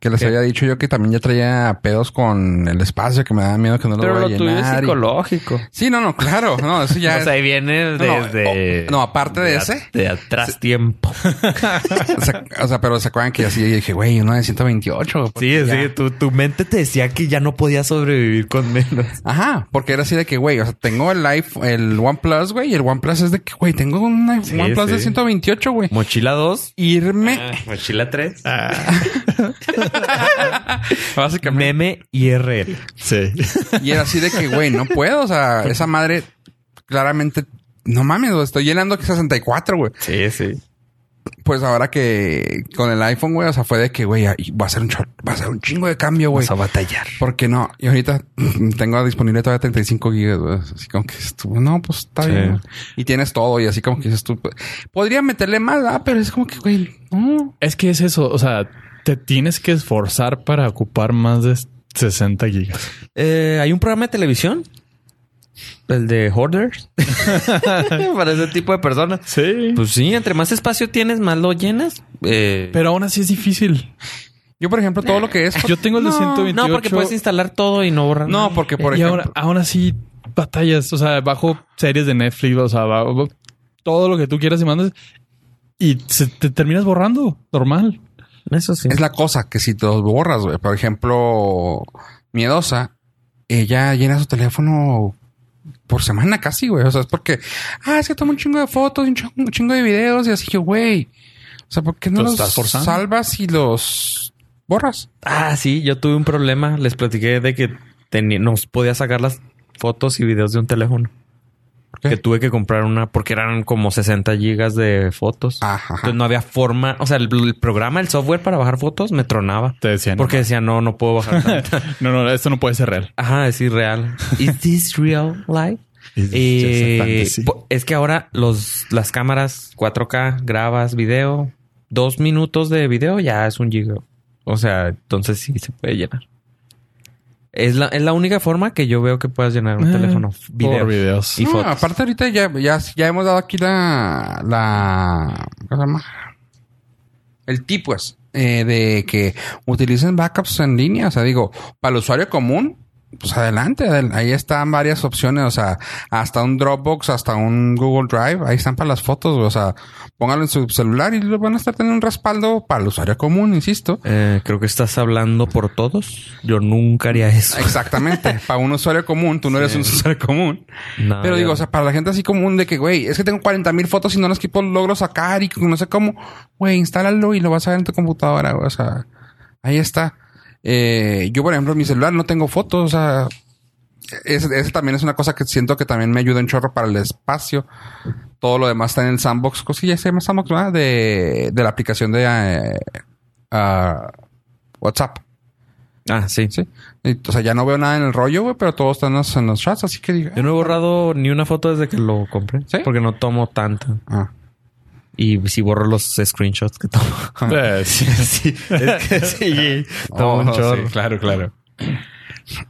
Que les ¿Qué? había dicho yo que también ya traía pedos con el espacio, que me daba miedo que no lo Pero voy a lo tuyo es llenar. y- psicológico. Sí, no, no, claro. No, eso ya o sea, ahí viene no, desde... no, aparte de ese. De atrás tiempo. o, sea, o sea, pero se acuerdan que así yo dije, güey, uno de 128. Sí, ya- sí. Tu, tu mente te decía que ya no podía sobrevivir con menos. Ajá, porque era así de que, güey, o sea, tengo el iPhone, el OnePlus, güey, y el OnePlus es de que, güey, tengo un Sí, OnePlus de sí. 128, güey. Mochila 2. Irme, mochila 3. básicamente. Meme IRL. Sí. Y era así de que, güey, no puedo. O sea, esa madre claramente, no mames, lo estoy llenando que 64, güey. Sí, sí. Pues ahora que con el iPhone, güey, o sea, fue de que, güey, va a ser un va a ser un chingo de cambio, güey. Vas a batallar. Porque no, y ahorita tengo disponible todavía 35 gigas, güey. Así como que estuvo, no, pues está Sí. bien. Y tienes todo, y así como que dices tú, pues, podría meterle más, ah, pero es como que, güey, no. Es que es eso. O sea, te tienes que esforzar para ocupar más de 60 gigas. Eh, Hay un programa de televisión. El de Hoarders. Para ese tipo de personas. Sí. Pues sí, entre más espacio tienes, más lo llenas. Eh, Pero aún así es difícil. Yo, por ejemplo, todo lo que es. Yo tengo el de No, 128. no, porque puedes instalar todo y no borrar. No, nada. porque, por y ejemplo. ahora, aún así batallas. O sea, bajo series de Netflix, o sea, bajo todo lo que tú quieras y mandas. Y se te terminas borrando. Normal. Eso sí. Es la cosa que si te los borras, güey. Por ejemplo, miedosa, ella llena su teléfono por semana casi, güey. O sea, es porque, ah, es que toma un chingo de fotos, un chingo, un chingo de videos y así que, güey. O sea, ¿por qué no Los los estás forzando. salvas y los borras? Ah, sí, yo tuve un problema. Les platiqué de que tenía, no podía sacar las fotos y videos de un teléfono. Qué? Que tuve que comprar una porque eran como 60 gigas de fotos. Ajá. Entonces no había forma. O sea, el, el programa, el software para bajar fotos me tronaba. Te decían. Porque decía, no, no puedo bajar. No, no, esto no puede ser real. Ajá, es irreal. ¿Is this real life? Eh, es que ahora los, las cámaras 4K grabas video, dos minutos de video ya es un giga. O sea, entonces sí se puede llenar. Es la, es la única forma que yo veo que puedas llenar un Eh, teléfono. Videos. Por videos. Y No, fotos. aparte ahorita ya, ya, ya hemos dado aquí la, la, ¿cómo se llama? El tip, pues, eh, de que utilicen backups en línea. O sea, digo, para el usuario común, pues adelante, adel- ahí están varias opciones. O sea, hasta un Dropbox, hasta un Google Drive, ahí están para las fotos. O sea, póngalo en su celular y van a estar teniendo un respaldo para el usuario común, insisto. Eh, creo que estás hablando por todos. Yo nunca haría eso. Exactamente. para un usuario común, tú no eres un usuario común. No, Pero digo, o sea, para la gente así común de que, güey, es que tengo 40 mil fotos y no las quiero logro sacar y no sé cómo, güey, instálalo y lo vas a ver en tu computadora. O sea, ahí está. Eh, yo, por ejemplo, en mi celular no tengo fotos, o sea, ese también es una cosa que siento que también me ayuda un chorro para el espacio. Todo lo demás está en el sandbox, cosilla se llama sandbox, ¿verdad? De, de la aplicación de eh, ah, WhatsApp. Ah, sí. Sí. Y, o sea, ya no veo nada en el rollo, güey, pero todo está en los, en los chats, así que diga. Yo no he borrado ni una foto desde que lo compré. ¿Sí? Porque no tomo tanta. Ah. Y si borro los screenshots que tomo. Eh, sí. sí, es que sí. Tomo Oh, un chorro. sí. Claro, claro.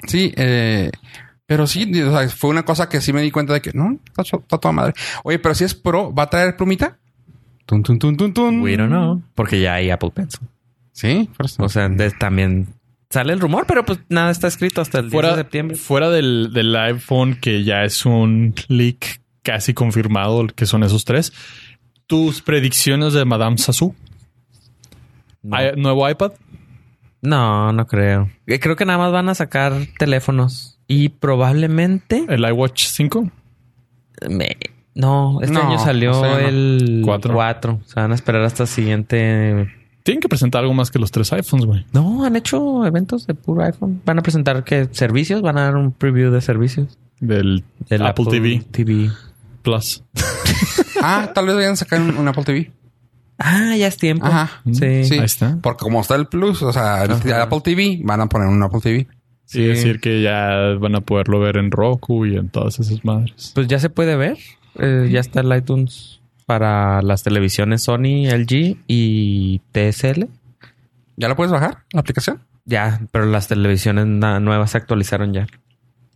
Sí, eh, pero sí, o sea, fue una cosa que sí me di cuenta de que no, está, toda madre. Oye, pero si es pro, ¿va a traer plumita? Tun, tun, tun, tun, tun. We don't know. Porque ya hay Apple Pencil. Sí, por eso. O sea, de- también sale el rumor, pero pues nada está escrito hasta el 10 Fuera, de septiembre. fuera del, del iPhone, que ya es un leak casi confirmado, que son esos tres. Tus predicciones de Madame Sassou. No. ¿Hay- ¿Nuevo iPad? No, no creo. Eh, Creo que nada más van a sacar teléfonos. Y probablemente... ¿El iWatch 5? me- No, este No, año salió o sea, no. el Cuatro. 4. Se van a esperar hasta el siguiente... Tienen que presentar algo más que los tres iPhones, güey. No, han hecho eventos de puro iPhone. Van a presentar que servicios, van a dar un preview de servicios. Del Del Apple, TV TV. Plus. Ah, tal vez vayan a sacar un, un Apple TV. Ah, ya es tiempo. Ajá. Sí. Sí. Ahí está. Porque como está el Plus, o sea, el. Apple TV, van a poner un Apple TV. Sí, decir que ya van a poderlo ver en Roku y en todas esas madres. Pues ya se puede ver. Eh, ya está el iTunes para las televisiones Sony, LG y TSL. ¿Ya la puedes bajar, la aplicación? Ya, pero las televisiones nuevas se actualizaron ya.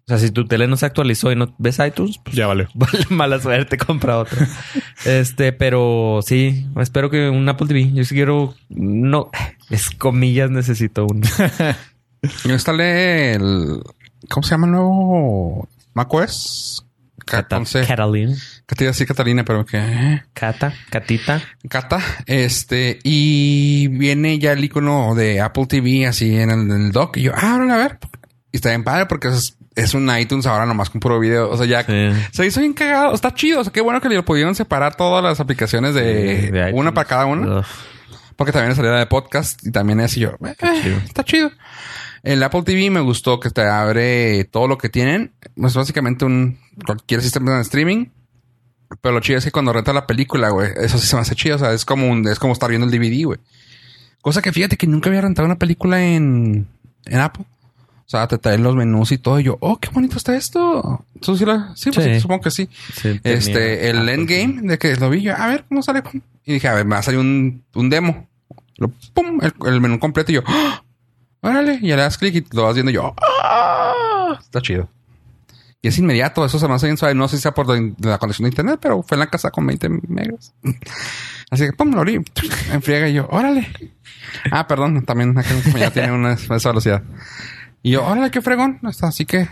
O sea, si tu tele no se actualizó y no ves iTunes, pues Ya vale. vale mala suerte, compra otro. este, pero sí, espero que un Apple TV. Yo sí quiero, no, es comillas, necesito uno. Yo instalé el... ¿Cómo se llama el nuevo macOS? Ca- Cata-. Catalina, Que te iba a decir Catalina, pero que... Cata, Catita. Cata, este, y viene ya el icono de Apple TV así en el, en el dock. Y yo, ah, a ver. Y está bien padre porque es, es un iTunes ahora nomás con puro video. O sea, ya Sí. se hizo bien cagado. Está chido. O sea, qué bueno que le pudieron separar todas las aplicaciones de, De una para cada una. Porque también es salida de podcast y también es y yo, eh, chido. está chido. El Apple TV me gustó que te abre todo lo que tienen. Es básicamente un cualquier sistema de streaming. Pero lo chido es que cuando renta la película, güey, eso sí se me hace chido. O sea, es como un, es como estar viendo el DVD, güey. Cosa que fíjate que nunca había rentado una película en, en Apple. O sea, te traen los menús y todo. Y yo, oh, qué bonito está esto. ¿Tú sí, la- sí, pues, Sí. supongo que sí. Este, el Apple endgame de que lo vi yo, a ver cómo sale. Y dije, a ver, me va a salir un, un demo. Lo, pum, el, el menú completo y yo, ¡ah! órale, y le das clic y lo vas viendo y yo, ¡ah! está chido. Y es inmediato, eso se me hace bien suave. No sé si sea por la, la conexión de internet, pero fue en la casa con 20 megas. Así que, pum, lo abrí, en friega y yo, órale. Ah, perdón, también acá ya tiene una, esa velocidad. Y yo, órale, qué fregón. Así que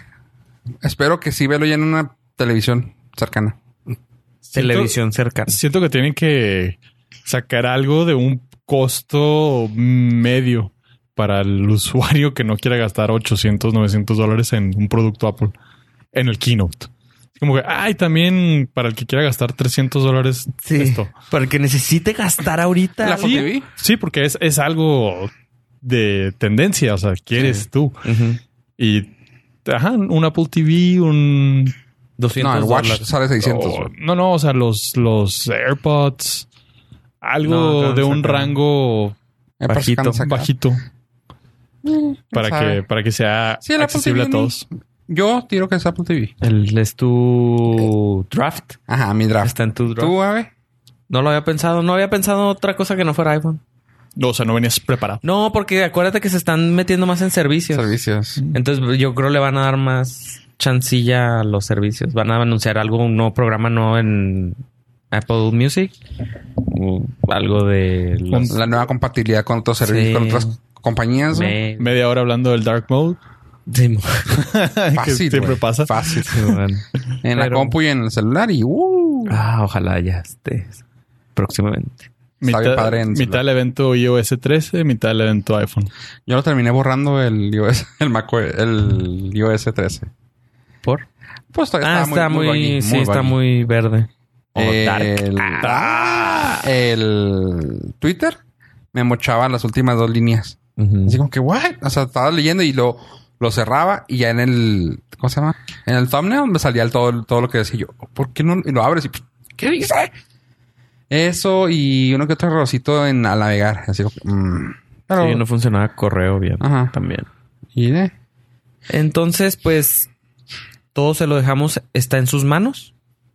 espero que sí velo ya en una televisión cercana. Televisión cercana. Siento que tienen que sacar algo de un costo medio para el usuario que no quiera gastar 800, 900 dólares en un producto Apple en el keynote. Como que, ay, también para el que quiera gastar 300 dólares esto. Para el que necesite gastar ahorita. ¿La Apple Sí, TV? sí, porque es, es algo de tendencia. O sea, quieres tú. Ujú. Y, ajá, un Apple TV, un... 200 No, el Watch dólares. sale 600. o- güey. no, no, o sea, los, los AirPods. Algo No, de un rango bajito, bajito. Para sabe. que, para que sea Sí, accesible a todos. Yo tiro que es Apple TV. El es tu draft. Ajá, mi draft. Está en tu draft. ¿Tú, Ave? No lo había pensado. No había pensado otra cosa que no fuera iPhone. No, o sea, no venías preparado. No, porque acuérdate que se están metiendo más en servicios. Servicios. Entonces yo creo le van a dar más chancilla a los servicios. Van a anunciar algo, un nuevo programa nuevo en Apple Music. O algo de los La nueva compatibilidad con otros servicios, Sí. con otras compañías. me- Media hora hablando del Dark Mode. Sí, que Fácil. siempre pasa. Fácil. sí. En la compu y en el celular y uh, Ah, ojalá ya esté próximamente. Está bien Mitad, padre en mitad del evento iOS 13, mitad del evento iPhone. yo lo terminé borrando el iOS, el Mac, el iOS 13. ¿Por? Pues todavía Ah, está muy, buggy, sí, está muy verde. O dark. el, el Twitter me mochaba las últimas dos líneas. Así como que, what? O sea, estaba leyendo y lo, lo cerraba y ya en el, ¿cómo se llama? En el thumbnail me salía el todo, todo lo que decía yo. ¿Por qué no? Y lo abres y, ¿qué dice? Eso y uno que otro errorcito en al navegar. Así como, que, mm. Pero, Sí, no funcionaba correo bien. Ajá. También. y eh, Entonces, pues, todo se lo dejamos. Está en sus manos.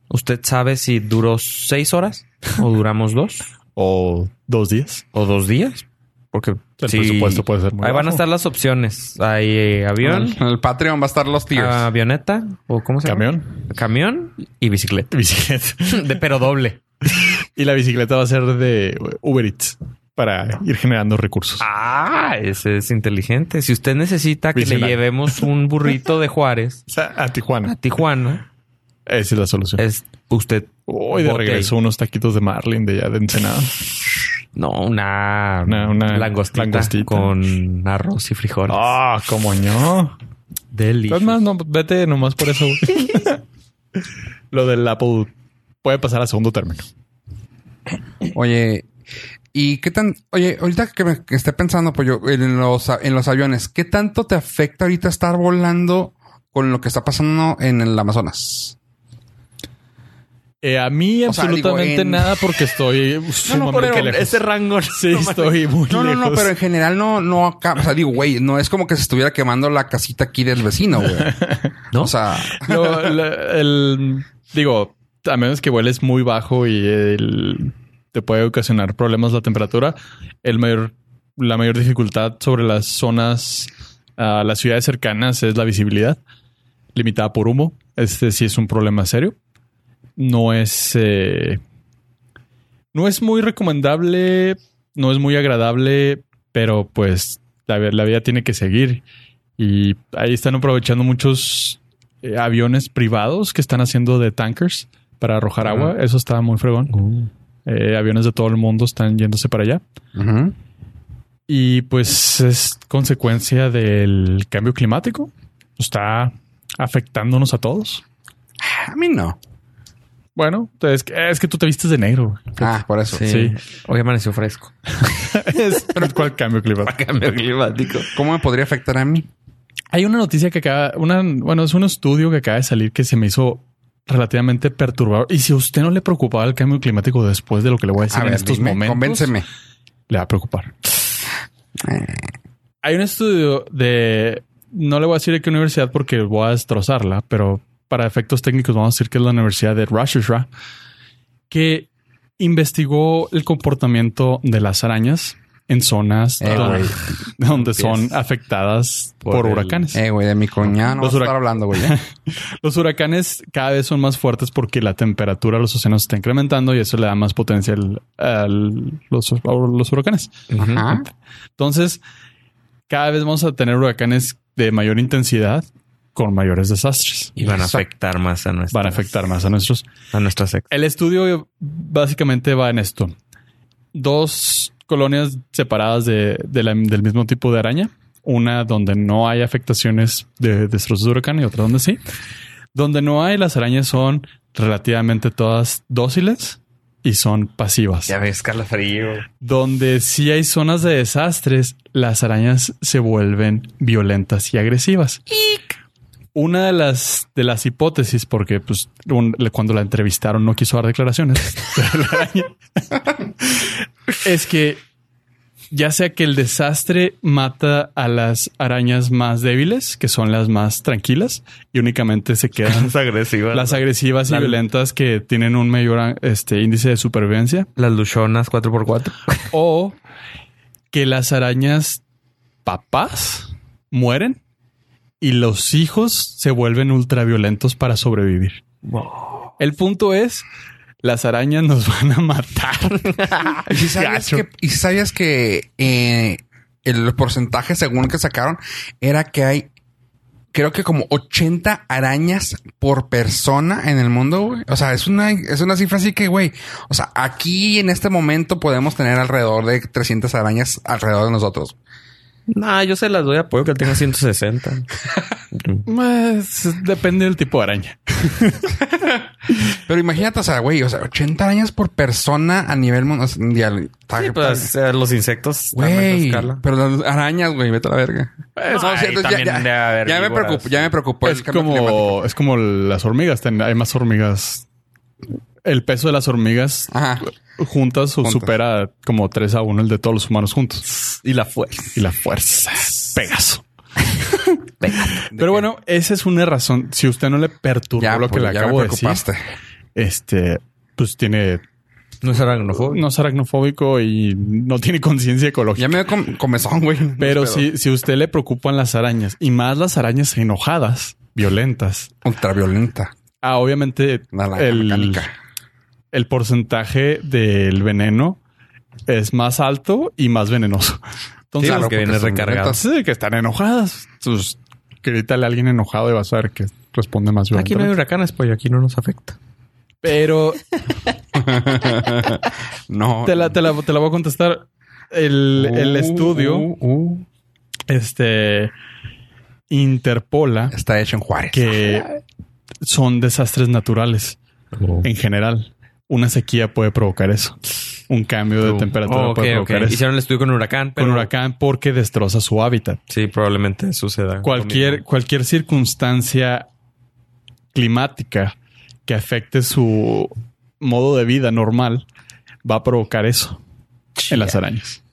Usted sabe si duró seis horas o duramos dos O dos días. o dos días. Porque El sí, presupuesto puede ser muy Ahí van a estar las opciones. Hay eh, avión, el, en el Patreon va a estar los tiers. avioneta o cómo se llama? Camión. Camión y bicicleta. Bicicleta. De, pero doble. Y la bicicleta va a ser de Uber Eats para ir generando recursos. Ah, ese es inteligente. Si usted necesita que le llevemos un burrito de Juárez O sea, a a Tijuana. Tijuana, Esa es la solución. es usted. Hoy de bote regreso unos taquitos de Marlin de allá de Ensenada. No, una, Una- una langostita, langostita. con arroz y frijoles. Ah, cómo no. Delicioso. Es más, no, vete nomás por eso. güey. Lo del Apple puede pasar a segundo término. Oye, ¿y qué tan... Oye, ahorita que, me, que esté pensando, pues yo, en los, en los aviones, ¿qué tanto te afecta ahorita estar volando con lo que está pasando en el Amazonas? Eh, a mí O sea, absolutamente digo, en- nada porque estoy sumamente pero lejos. ese rango. Sí, estoy muy No, no, lejos. no, pero en general no, no acá. O sea, digo, güey, no es como que se estuviera quemando la casita aquí del vecino, güey. ¿No? O sea, Lo- lo- el, digo, a menos que vueles muy bajo y el- te puede ocasionar problemas la temperatura, el mayor, la mayor dificultad sobre las zonas, a las ciudades cercanas es la visibilidad, limitada por humo. Este sí es un problema serio. No es, eh, no es muy recomendable, no es muy agradable, pero pues la, la vida tiene que seguir. Y ahí están aprovechando muchos eh, aviones privados que están haciendo de tankers para arrojar agua. Eso está muy fregón. Eh, aviones de todo el mundo están yéndose para allá. Y pues es consecuencia del cambio climático. Está afectándonos a todos. a mí no. Bueno, es que, es que tú te vistes de negro. Ah, por eso. Sí. Sí. Hoy amaneció fresco. Es- ¿Cuál cambio climático? Cambio climático. ¿Cómo me podría afectar a mí? Hay una noticia que acaba, una, bueno, es un estudio que acaba de salir que se me hizo relativamente perturbador. Y si a usted no le preocupaba el cambio climático después de lo que le voy a decir A en ver, estos dime, momentos, convénceme. le va a preocupar. Hay un estudio de, no le voy a decir de qué universidad porque voy a destrozarla, pero para efectos técnicos vamos a decir que es la Universidad de Rochester, que investigó el comportamiento de las arañas en zonas Eh, donde, son afectadas por, Por el- huracanes. Eh, güey, de mi cuñada no Los vas a estar hablando, güey. ¿eh? Los huracanes cada vez son más fuertes porque la temperatura de los océanos está incrementando y eso le da más potencial a los, a los huracanes. Ajá. Entonces, cada vez vamos a tener huracanes de mayor intensidad con mayores desastres. Y van a afectar más a nuestra. Van a afectar más a nuestros. a nuestra secta. El estudio básicamente va en esto. Dos colonias separadas de, de la- del mismo tipo de araña. Una donde no hay afectaciones de destrozos de huracán y otra donde sí. Donde no hay, las arañas son relativamente todas dóciles y son pasivas. Ya ves, calafrío. Donde sí hay zonas de desastres, las arañas se vuelven violentas y agresivas. Una de las, de las hipótesis, porque pues, un- cuando la entrevistaron no quiso dar declaraciones, es que ya sea que el desastre mata a las arañas más débiles, que son las más tranquilas, y únicamente se quedan las agresivas y La- violentas que tienen un mayor este, índice de supervivencia, Las luchonas 4x4. o que las arañas papás mueren y los hijos se vuelven ultraviolentos para sobrevivir. El punto es, las arañas nos van a matar. ¿Y si sabías que, y sabías que eh, el porcentaje según que sacaron era que hay creo que como 80 arañas por persona en el mundo, güey. O sea, es una, es una cifra así que, güey, o sea, aquí en este momento podemos tener alrededor de 300 arañas alrededor de nosotros. No, yo se las doy apoyo que tenga 160. Pues, depende del tipo de araña. Pero imagínate, o sea, güey, o sea, 80 arañas por persona a nivel mundial. Sí, pues eh, los insectos Güey, pero las arañas, güey, vete a la verga. Pues, No, ay, ya, también ya- me preocupo, ya me preocupó es el cambio climático. como, es como las hormigas. ten- Hay más hormigas. El peso de las hormigas Ajá. juntas, Juntas. supera como 3 a 1 el de todos los humanos juntos. Y la fuerza. Y la fuerza. Pegaso. Pero bueno, esa es una razón. Si usted no le perturbó Ya, lo que pues, le acabo de decir, este, pues tiene, No es aracnofobia. no es aracnofóbico y no tiene conciencia ecológica. Ya me com- comezón, güey. Pero No si, si usted le preocupan las arañas y más las arañas enojadas, violentas, Ultraviolenta. ah, obviamente el, mecánica. El porcentaje del veneno es más alto y más venenoso. Entonces, Claro, que porque viene son recargado. violentas. sí, que están enojadas. Entonces, grítale a alguien enojado y vas a ver que responde más Aquí no hay huracanes, pollo. Aquí no nos afecta. Pero No. te la, te la- te la voy a contestar. El, el Uh, estudio, uh, uh. este, interpola Está hecho en Juárez. que son desastres naturales en general. Una sequía puede provocar eso. Un cambio de temperatura Oh, puede provocar eso. Hicieron el estudio con huracán, pero Con huracán porque destroza su hábitat. Sí, probablemente suceda. Cualquier, cualquier circunstancia climática que afecte su modo de vida normal va a provocar eso en las arañas.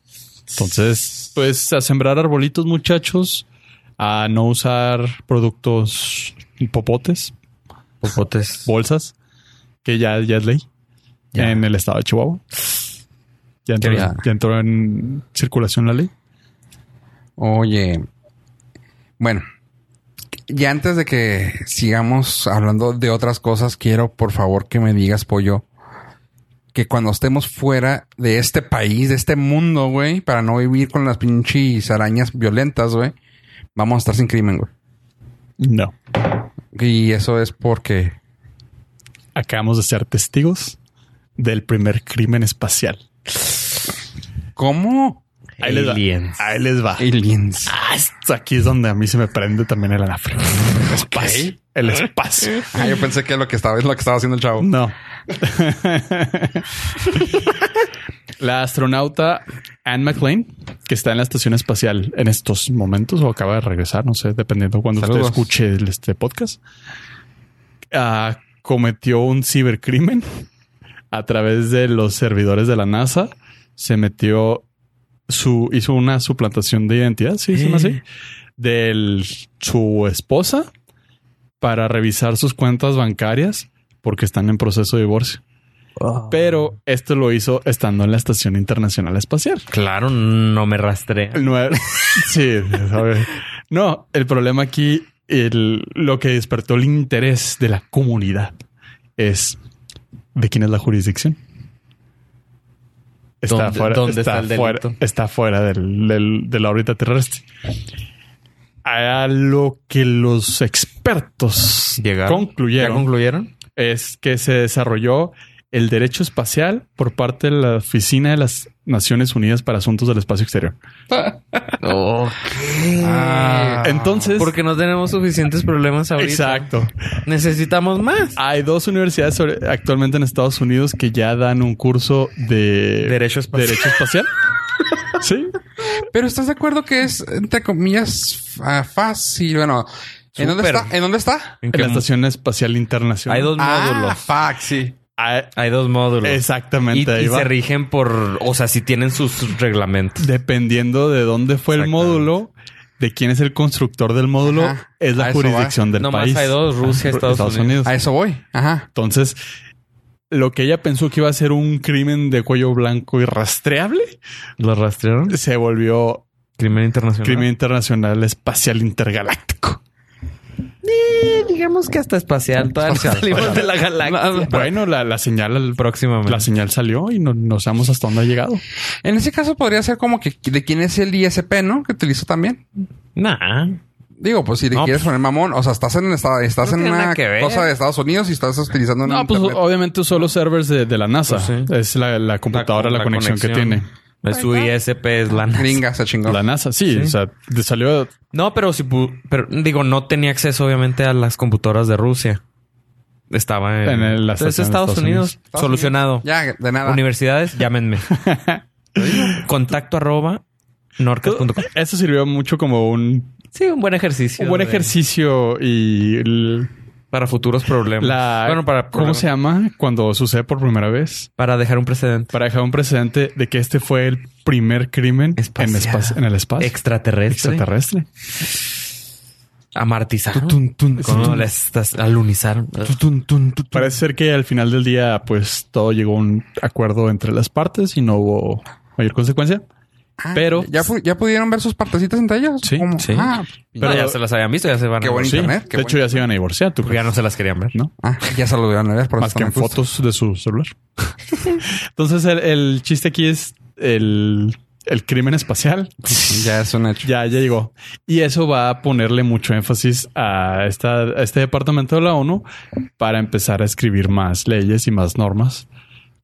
Entonces, pues a sembrar arbolitos, muchachos, a no usar productos popotes, Popotes. bolsas, que ya, ya es ley Ya. en el estado de Chihuahua. Ya entró, Ya. ya entró en circulación la ley. Oye, bueno, ya antes de que sigamos hablando de otras cosas, quiero por favor que me digas, pollo, que cuando estemos fuera de este país, de este mundo, güey, para no vivir con las pinches arañas violentas, güey, vamos a estar sin crimen, güey. No. Y eso es porque... Acabamos de ser testigos del primer crimen espacial. ¿Cómo? Ahí les va. Aliens. Ahí les va. Aliens. Ah, esto aquí es donde a mí se me prende también el anafre. El espacio. El espacio. Ah, yo pensé que lo que estaba es lo que estaba haciendo el chavo. No. la astronauta Anne McLean, que está en la estación espacial en estos momentos o acaba de regresar, no sé, dependiendo cuando Saludos. usted escuche el- este podcast, ah, cometió un cibercrimen a través de los servidores de la NASA. Se metió su, hizo una suplantación de identidad, sí, se llama así, de su esposa para revisar sus cuentas bancarias porque están en proceso de divorcio. Pero esto lo hizo estando en la Estación Internacional Espacial. Claro, no me rastrea. El nue- sí. No, el problema aquí, el- lo que despertó el interés de la comunidad es de quién es la jurisdicción. Está ¿Dónde- fuera, dónde está fuera, está fuera del- del- de la órbita terrestre. A lo que los expertos Llegaron. ¿Ya concluyeron concluyeron? es que se desarrolló el derecho espacial por parte de la Oficina de las Naciones Unidas para Asuntos del Espacio Exterior. Ah. Entonces, Porque no tenemos suficientes problemas ahorita. exacto. Necesitamos más. Hay dos universidades sobre- actualmente en Estados Unidos que ya dan un curso de Derecho espacial. Derecho espacial. sí. Pero ¿estás de acuerdo que es, entre comillas, fácil? Bueno, ¿en dónde está? ¿En dónde está? ¿En la Estación Espacial Internacional. Hay dos Ah, módulos. fuck, sí. Ah, Hay dos módulos. exactamente. Y, va. se rigen por, o sea, si tienen sus reglamentos. Dependiendo de dónde fue el módulo, de quién es el constructor del módulo, Ajá. es la jurisdicción del Nomás país. hay dos, Rusia, Ah, Estados Unidos. A eso voy. Ajá. Entonces, lo que ella pensó que iba a ser un crimen de cuello blanco y rastreable, ¿Lo rastrearon? se volvió Crimen internacional. crimen internacional espacial intergaláctico. Eh, digamos que hasta espacial. Todavía no Espacial. salimos de la galaxia. Bueno, la, la señal Próximamente. la señal salió y no, no sabemos hasta dónde ha llegado. En ese caso podría ser como que de quién es el ISP, ¿no? Que utilizo también. Nah. Digo, pues si le No, quieres pues- poner mamón, o sea, estás en estás No en tiene una cosa de Estados Unidos y estás utilizando una No, pues internet. obviamente usó los servers de, de la NASA. Pues sí. Es la, la computadora, la, la conexión, que conexión. Tiene. Su ISP es la NASA. gringa se chingó. La NASA, sí, o sea, de- salió No, pero si pu- pero digo, no tenía acceso obviamente a las computadoras de Rusia. Estaba en, En el- es de Estados, Estados Unidos. Solucionado. Ya, de nada. Universidades, llámenme. Contacto arroba norcas.com. Eso sirvió mucho como un, Sí, un buen ejercicio. un buen de- ejercicio y el- Para futuros problemas. la bueno, para ¿cómo se llama cuando sucede por primera vez? Para dejar un precedente. Para dejar un precedente de que este fue el primer crimen en, en el espacio Extraterrestre. extraterrestre. Amartizaron. Alunizaron. Parece ser que al final del día, pues todo llegó a un acuerdo entre las partes y no hubo mayor consecuencia. Ah, Pero- ¿Ya, ¿Ya pudieron ver sus partecitas entre ellos? Sí, ¿Cómo? sí. Ah, Pero ya se las habían visto, ya se van Qué a buen divorciar. internet. qué de hecho, ya se iban a divorciar, ¿tú Porque ya no se las querían ver. ¿No? ah, ya se lo vieron a ver. por Más que en fotos de su celular. Entonces, el, el chiste aquí es el, el crimen espacial. Ya es un hecho. Ya, ya llegó. Y eso va a ponerle mucho énfasis a, esta, a este departamento de la ONU para empezar a escribir más leyes y más normas.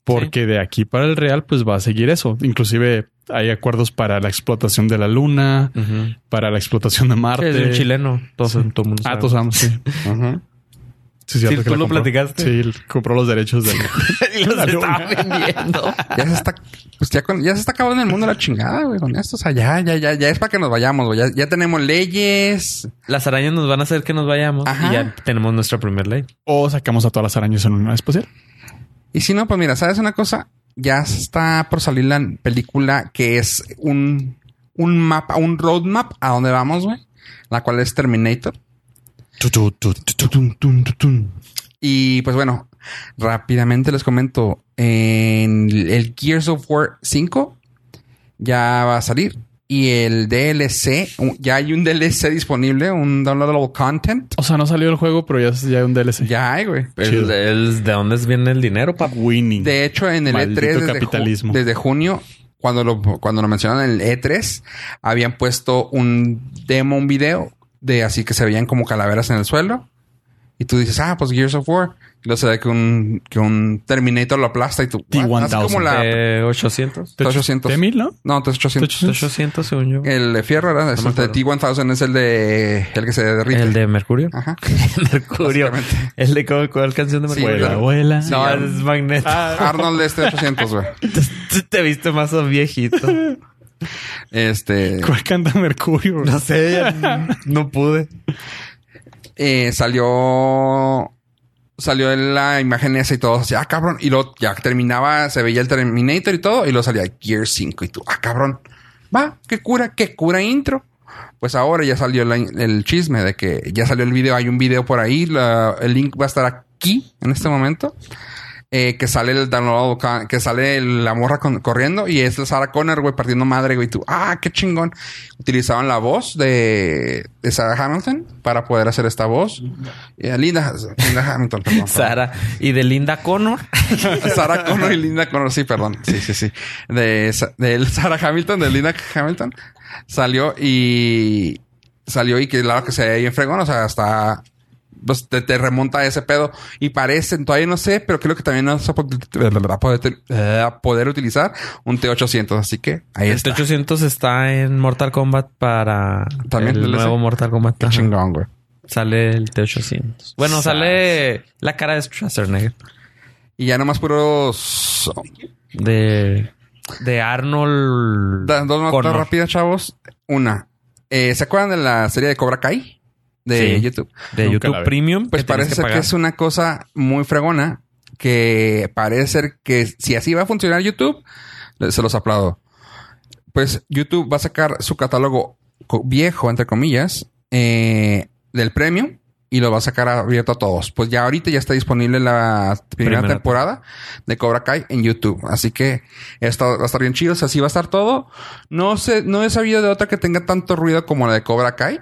Porque de aquí para el real, pues va a seguir eso. Inclusive hay acuerdos para la explotación de la luna, para la explotación de Sí, Marte. es un chileno. Todos, todo el mundo Ah, todos sabemos, sí. Sí, cierto Sí, que tú lo compró. platicaste. Sí, compró los derechos de y los La luna. estaba vendiendo. Ya se está, pues ya, con- ya se está acabando el mundo la chingada, güey, con esto. O sea, ya, ya, ya, ya es para que nos vayamos, güey. Ya, ya tenemos leyes. Las arañas nos van a hacer que nos vayamos. Ajá. Y ya tenemos nuestra primer ley. O sacamos a todas las arañas en una espacial. Y si no, pues mira, ¿sabes una cosa? Ya está por salir la película que es un, un mapa, un roadmap a dónde vamos, güey. La cual es Terminator. Y pues bueno, rápidamente les comento. En el Gears of War 5 ya va a salir. Y el DLC, un- ya hay un DLC disponible, un downloadable content. O sea, no salió el juego, pero ya ya un DLC. Ya hay, güey. Chido. El, el- ¿De dónde viene el dinero, papá? Winning. De hecho, en el Maldito E3 desde, ju- capitalismo. desde junio, cuando lo, cuando lo mencionaron en el E3, habían puesto un demo, un video de así que se veían como calaveras en el suelo. Y tú dices, ah, pues Gears of War. Y luego se ve que un, que un Terminator lo aplasta y tú, T-1000. "What?". Así como la... Eh, 800. T- 800. T-1000, ¿no? No, 800. 800, según yo. El de fierro, ¿verdad? Es No me el de T-1000 es el de... El que se derrite. El de Mercurio. Ajá. Mercurio. El de ¿cuál, cuál canción de Sí, Mercurio? No, Sí, es Magneto. Arnold de este 800, güey. Tú te viste más viejito. Este... ¿Cuál canta Mercurio? No sé, no pude. eh, salió salió la imagen esa y todo así, ah, cabrón. Y luego ya terminaba, se veía el Terminator y todo, y luego salía Gear 5 y tú, ah, cabrón. Va, qué cura, qué cura intro. Pues ahora ya salió el chisme de que ya salió el video, hay un video por ahí, el link va a estar aquí en este momento. Eh, que sale el download, ca- que sale la morra con- corriendo y es la Sarah Connor, güey, partiendo madre, güey. y Tú, ah, qué chingón. Utilizaban la voz de, de Sarah Hamilton para poder hacer esta voz. Eh, Linda, Linda Hamilton, perdón. perdón. Sara. Y de Linda Connor. Sarah Connor y Linda Connor, sí, perdón. Sí, sí, sí. De, de Sarah Hamilton, de Linda Hamilton, salió y salió y que claro que se ve bien fregón, o sea, hasta pues, te, te remonta a ese pedo y parece, todavía no sé, pero creo que también no se va a poder, eh, poder utilizar un T800, así que ahí Este está. 800 está en Mortal Kombat para También el DLC. nuevo Mortal Kombat. Qué chingón, güey. Sale el T800. Bueno, sale la cara de Schwarzenegger. Y ya nomás puros De, de Arnold. Da- dos notas rápidas, chavos. Una, eh, ¿se acuerdan de la serie de Cobra Kai? De Sí. YouTube. De Nunca YouTube. Premium. Pues parece que es una cosa muy fregona que parece ser que si así va a funcionar YouTube, se los aplaudo. Pues YouTube va a sacar su catálogo viejo, entre comillas, eh, del premium y lo va a sacar abierto a todos. Pues ya ahorita ya está disponible la primera, Primera temporada de Cobra Kai en YouTube. Así que esto va a estar bien chido. O sea, así va a estar todo. No sé, no he sabido de otra que tenga tanto ruido como la de Cobra Kai.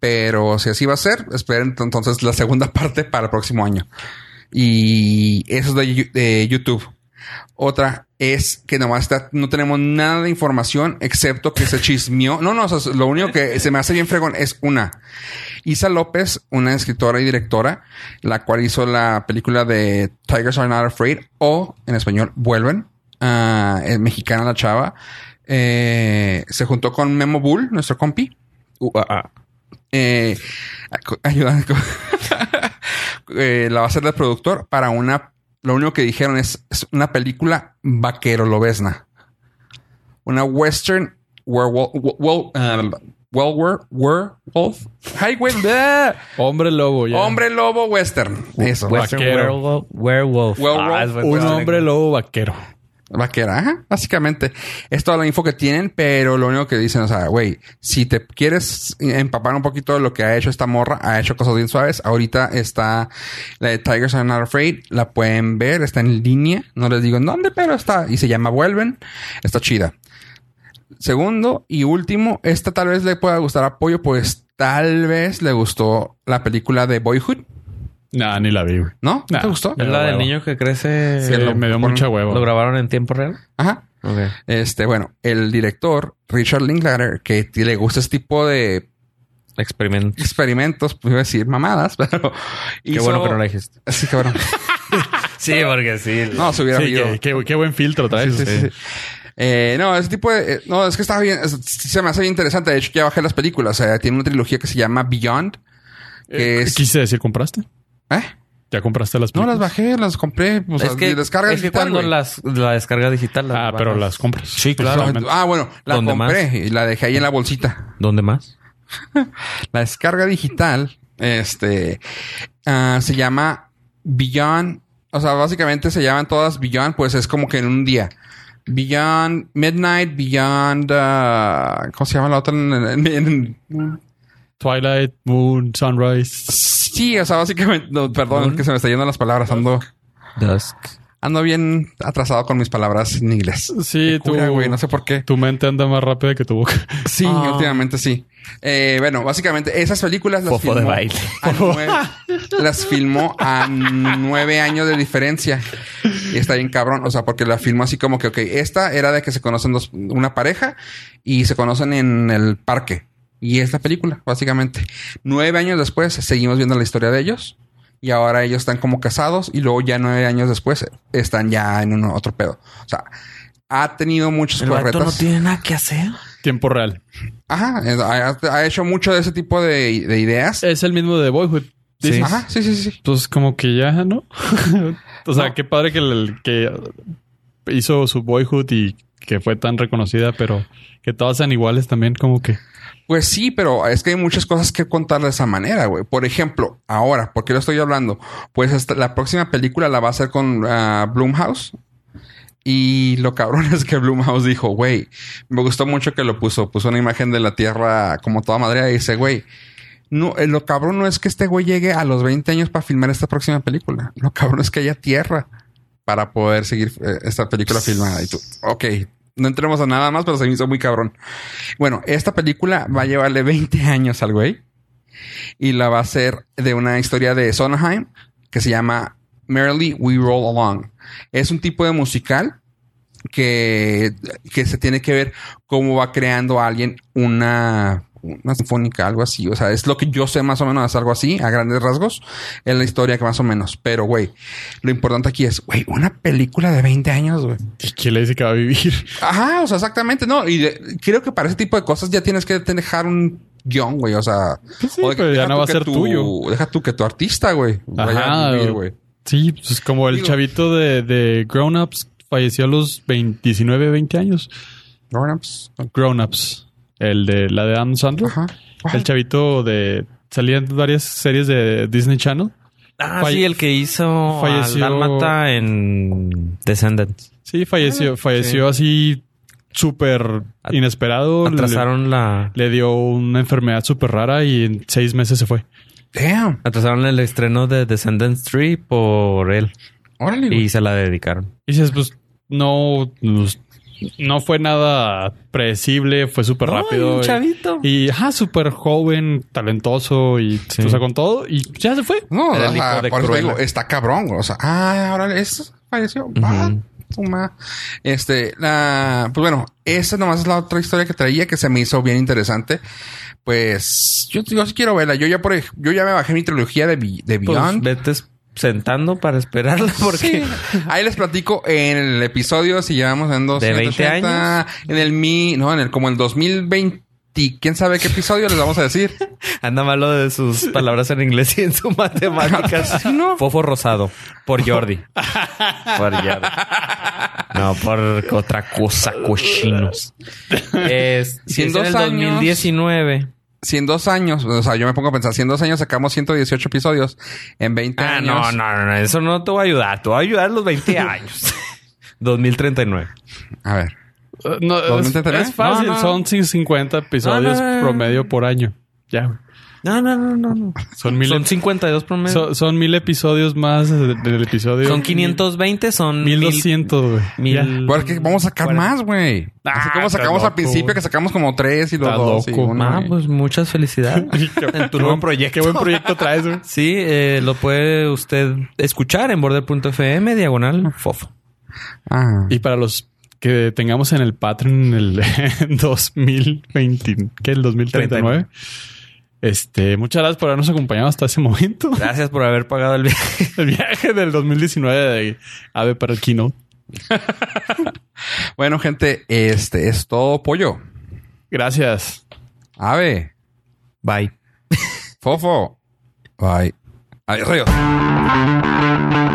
Pero si así va a ser, esperen entonces la segunda parte para el próximo año. Y eso es de, YouTube. Otra es que nomás está, no tenemos nada de información excepto que se chismeó. No, no, lo único que se me hace bien fregón es una. Isa López, una escritora y directora, la cual hizo la película de Tigers Are Not Afraid o en español Vuelven. Ah, es mexicana la chava. Eh, se juntó con Memo Bull, nuestro compi. Uh, ah. Eh, ayuda- eh, la va a hacer de productor para una. Lo único que dijeron es, es una película vaquero lobesna. Una western werewolf. Well, um, well, werewolf. Ay, güey, bleh. Hombre lobo, ya. Hombre lobo western. Eso. Western Vaquero. Werewolf. Werewolf. Werewolf. Ah, es Un western. hombre lobo vaquero. Vaquera, ajá, básicamente. Es toda la info que tienen, pero lo único que dicen, o sea, güey, si te quieres empapar un poquito de lo que ha hecho esta morra, ha hecho cosas bien suaves. Ahorita está la de Tigers Are Not Afraid, la pueden ver, está en línea. No les digo en dónde, pero está, y se llama Vuelven. Está chida. Segundo y último, esta tal vez le pueda gustar a Pollo, pues tal vez le gustó la película de Boyhood, Nah, ni la vi, güey. ¿no? ¿No Nah. ¿Te gustó? Es la del huevo. niño que crece. Sí, lo me dio mucha hueva. ¿Lo grabaron en tiempo real? Ajá. Ok. Este, bueno, el director Richard Linklater, que le gusta este tipo de Experimento. experimentos, pues iba a decir mamadas, pero Qué bueno que no la dijiste. Sí, cabrón. Sí, porque sí. No, se hubiera Sí, qué, qué- qué buen filtro traes. Sí, sí, sí. Eh, no, ese tipo de... eh, no, es que estaba bien... es- se me hace bien interesante. De hecho, ya bajé las películas. O sea, tiene una trilogía que se llama Beyond. Que Eh, es... Quise decir, ¿compraste? ¿Eh? ¿Ya compraste las No, las películas? bajé, las compré. O sea, es que, descarga es que digital, cuando las, la descarga digital. las Ah, pero las compras. Sí, claro. Ah, bueno, la ¿Dónde compré y la dejé ahí en la bolsita. ¿Dónde más? La descarga digital, este, ah, se llama Beyond. O sea, básicamente se llaman todas Beyond, pues es como que en un día. Beyond Midnight, Beyond, ah, ¿cómo se llama la otra? En- en- en- Twilight, Moon, Sunrise. sí, o sea, básicamente, no, perdón, que se me está yendo las palabras. Ando, Dusk. ando bien atrasado con mis palabras en inglés. Sí, tú, no sé por qué. tu mente anda más rápida que tu boca. Sí, Ah. últimamente sí. Eh, bueno, básicamente esas películas las Fofo de filmó baile. a nueve, las filmó a nueve años de diferencia. Y está bien cabrón. O sea, porque la filmó así como que, ok, esta era de que se conocen dos, una pareja y se conocen en el parque. Y esta película, básicamente. Nueve años después seguimos viendo la historia de ellos. Y ahora ellos están como casados y luego ya nueve años después están ya en un otro pedo. O sea, ha tenido muchos El corretas. no tiene nada que hacer. Tiempo real. Ajá, es- ha, ha hecho mucho de ese tipo de, de ideas. Es el mismo de Boyhood. Sí. Ajá, sí, sí, sí. sí. Pues como que ya, ¿no? o sea, No. qué padre que, el, que hizo su Boyhood y que fue tan reconocida, pero que todas sean iguales también, como que... Pues sí, pero es que hay muchas cosas que contar de esa manera, güey. Por ejemplo, ahora, ¿por qué lo estoy hablando? Pues la próxima película la va a hacer con ah, Blumhouse. Y lo cabrón es que Blumhouse dijo, güey, me gustó mucho que lo puso. Puso una imagen de la Tierra como toda madre y dice, güey, no, eh, lo cabrón no es que este güey llegue a los 20 años para filmar esta próxima película. Lo cabrón es que haya tierra para poder seguir eh, esta película filmada. Y tú, ok, no entremos a nada más, pero se me hizo muy cabrón. Bueno, esta película va a llevarle 20 años al güey y la va a hacer de una historia de Sondheim que se llama Merrily We Roll Along. Es un tipo de musical que, que se tiene que ver cómo va creando alguien una, una sinfónica, algo así. O sea, es lo que yo sé más o menos, es algo así, a grandes rasgos. Es la historia que más o menos. Pero, güey, lo importante aquí es, güey, una película de 20 años, güey. ¿Y quién le dice que va a vivir? Ajá, o sea, exactamente, no. Y de- creo que para ese tipo de cosas ya tienes que dejar un guion, güey. O sea, Pues sí, o de- pero ya no va a ser tu- tuyo. Deja tú que tu artista, güey, vaya a vivir, güey. Sí, pues como el Digo- chavito de, de Grown Ups falleció a los 29, 20 años. Grown-ups. Grown Ups. El de la de Adam Sandler. Ajá. El chavito de... Salían varias series de Disney Channel. Ah, Falle- sí, el que hizo falleció- en Descendants. Sí, falleció. falleció así súper inesperado. Le, Atrasaron la... le dio una enfermedad súper rara y en seis meses se fue. Damn. Atrasaron el estreno de Descendants 3 por él. Órale. Y se la dedicaron. Y dices, pues, no... pues, no fue nada predecible, fue súper rápido. un y- chavito. Y, ajá, súper joven, talentoso y, Sí. o sea, con todo. Y ya se fue. No, Era el de por eso digo, está cabrón. O sea, ah, ahora es falleció. Toma. Este, la, pues bueno, esa nomás es la otra historia que traía que se me hizo bien interesante. Pues yo, yo sí quiero verla. Yo ya por yo ya me bajé mi trilogía de, de Pues Beyond. vete sentando para esperarla porque... Sí. Ahí les platico en el episodio si llevamos en dos ¿De 20 años? En el mi, no, en el como el 2020, quién sabe qué episodio les vamos a decir. Anda malo de sus palabras en inglés y en su matemáticas. ¿no? Fofo rosado. Por Jordi. por Jordi. No, por otra cosa, cochinos. Es, Si en es en dos el años- 2019. Si en dos años, o sea, yo me pongo a pensar, si en dos años sacamos 118 episodios, en 20 Ah, años. no, no, no, no, eso no te va a ayudar. Te va a ayudar los 20 años. 2039. A ver. Uh, No, es, 2039? es fácil, No, no. son 50 episodios No, no. promedio por año. Ya. No, no, no, no. no. Son mil, Son 52 promedio. son, son mil episodios más de- del episodio. son 520, son Mil mil- doscientos, güey. mil-. Porque vamos a sacar más, güey. Ah, Así como sacamos loco, al principio, que sacamos como tres y los Está dos. loco. Ah, pues muchas felicidades. en tu nuevo buen- proyecto. Qué buen proyecto traes, güey. Sí, eh, lo puede usted escuchar en border.fm, diagonal, fofo. Ah. Y para los que tengamos en el Patreon en el 2020, ¿qué? El 2039. Este, muchas gracias por habernos acompañado hasta ese momento. Gracias por haber pagado el viaje. El viaje del 2019 de Ave para el keynote. Bueno, gente, este es todo pollo. Gracias. Ave, Bye. fofo. Bye. Adiós, adiós.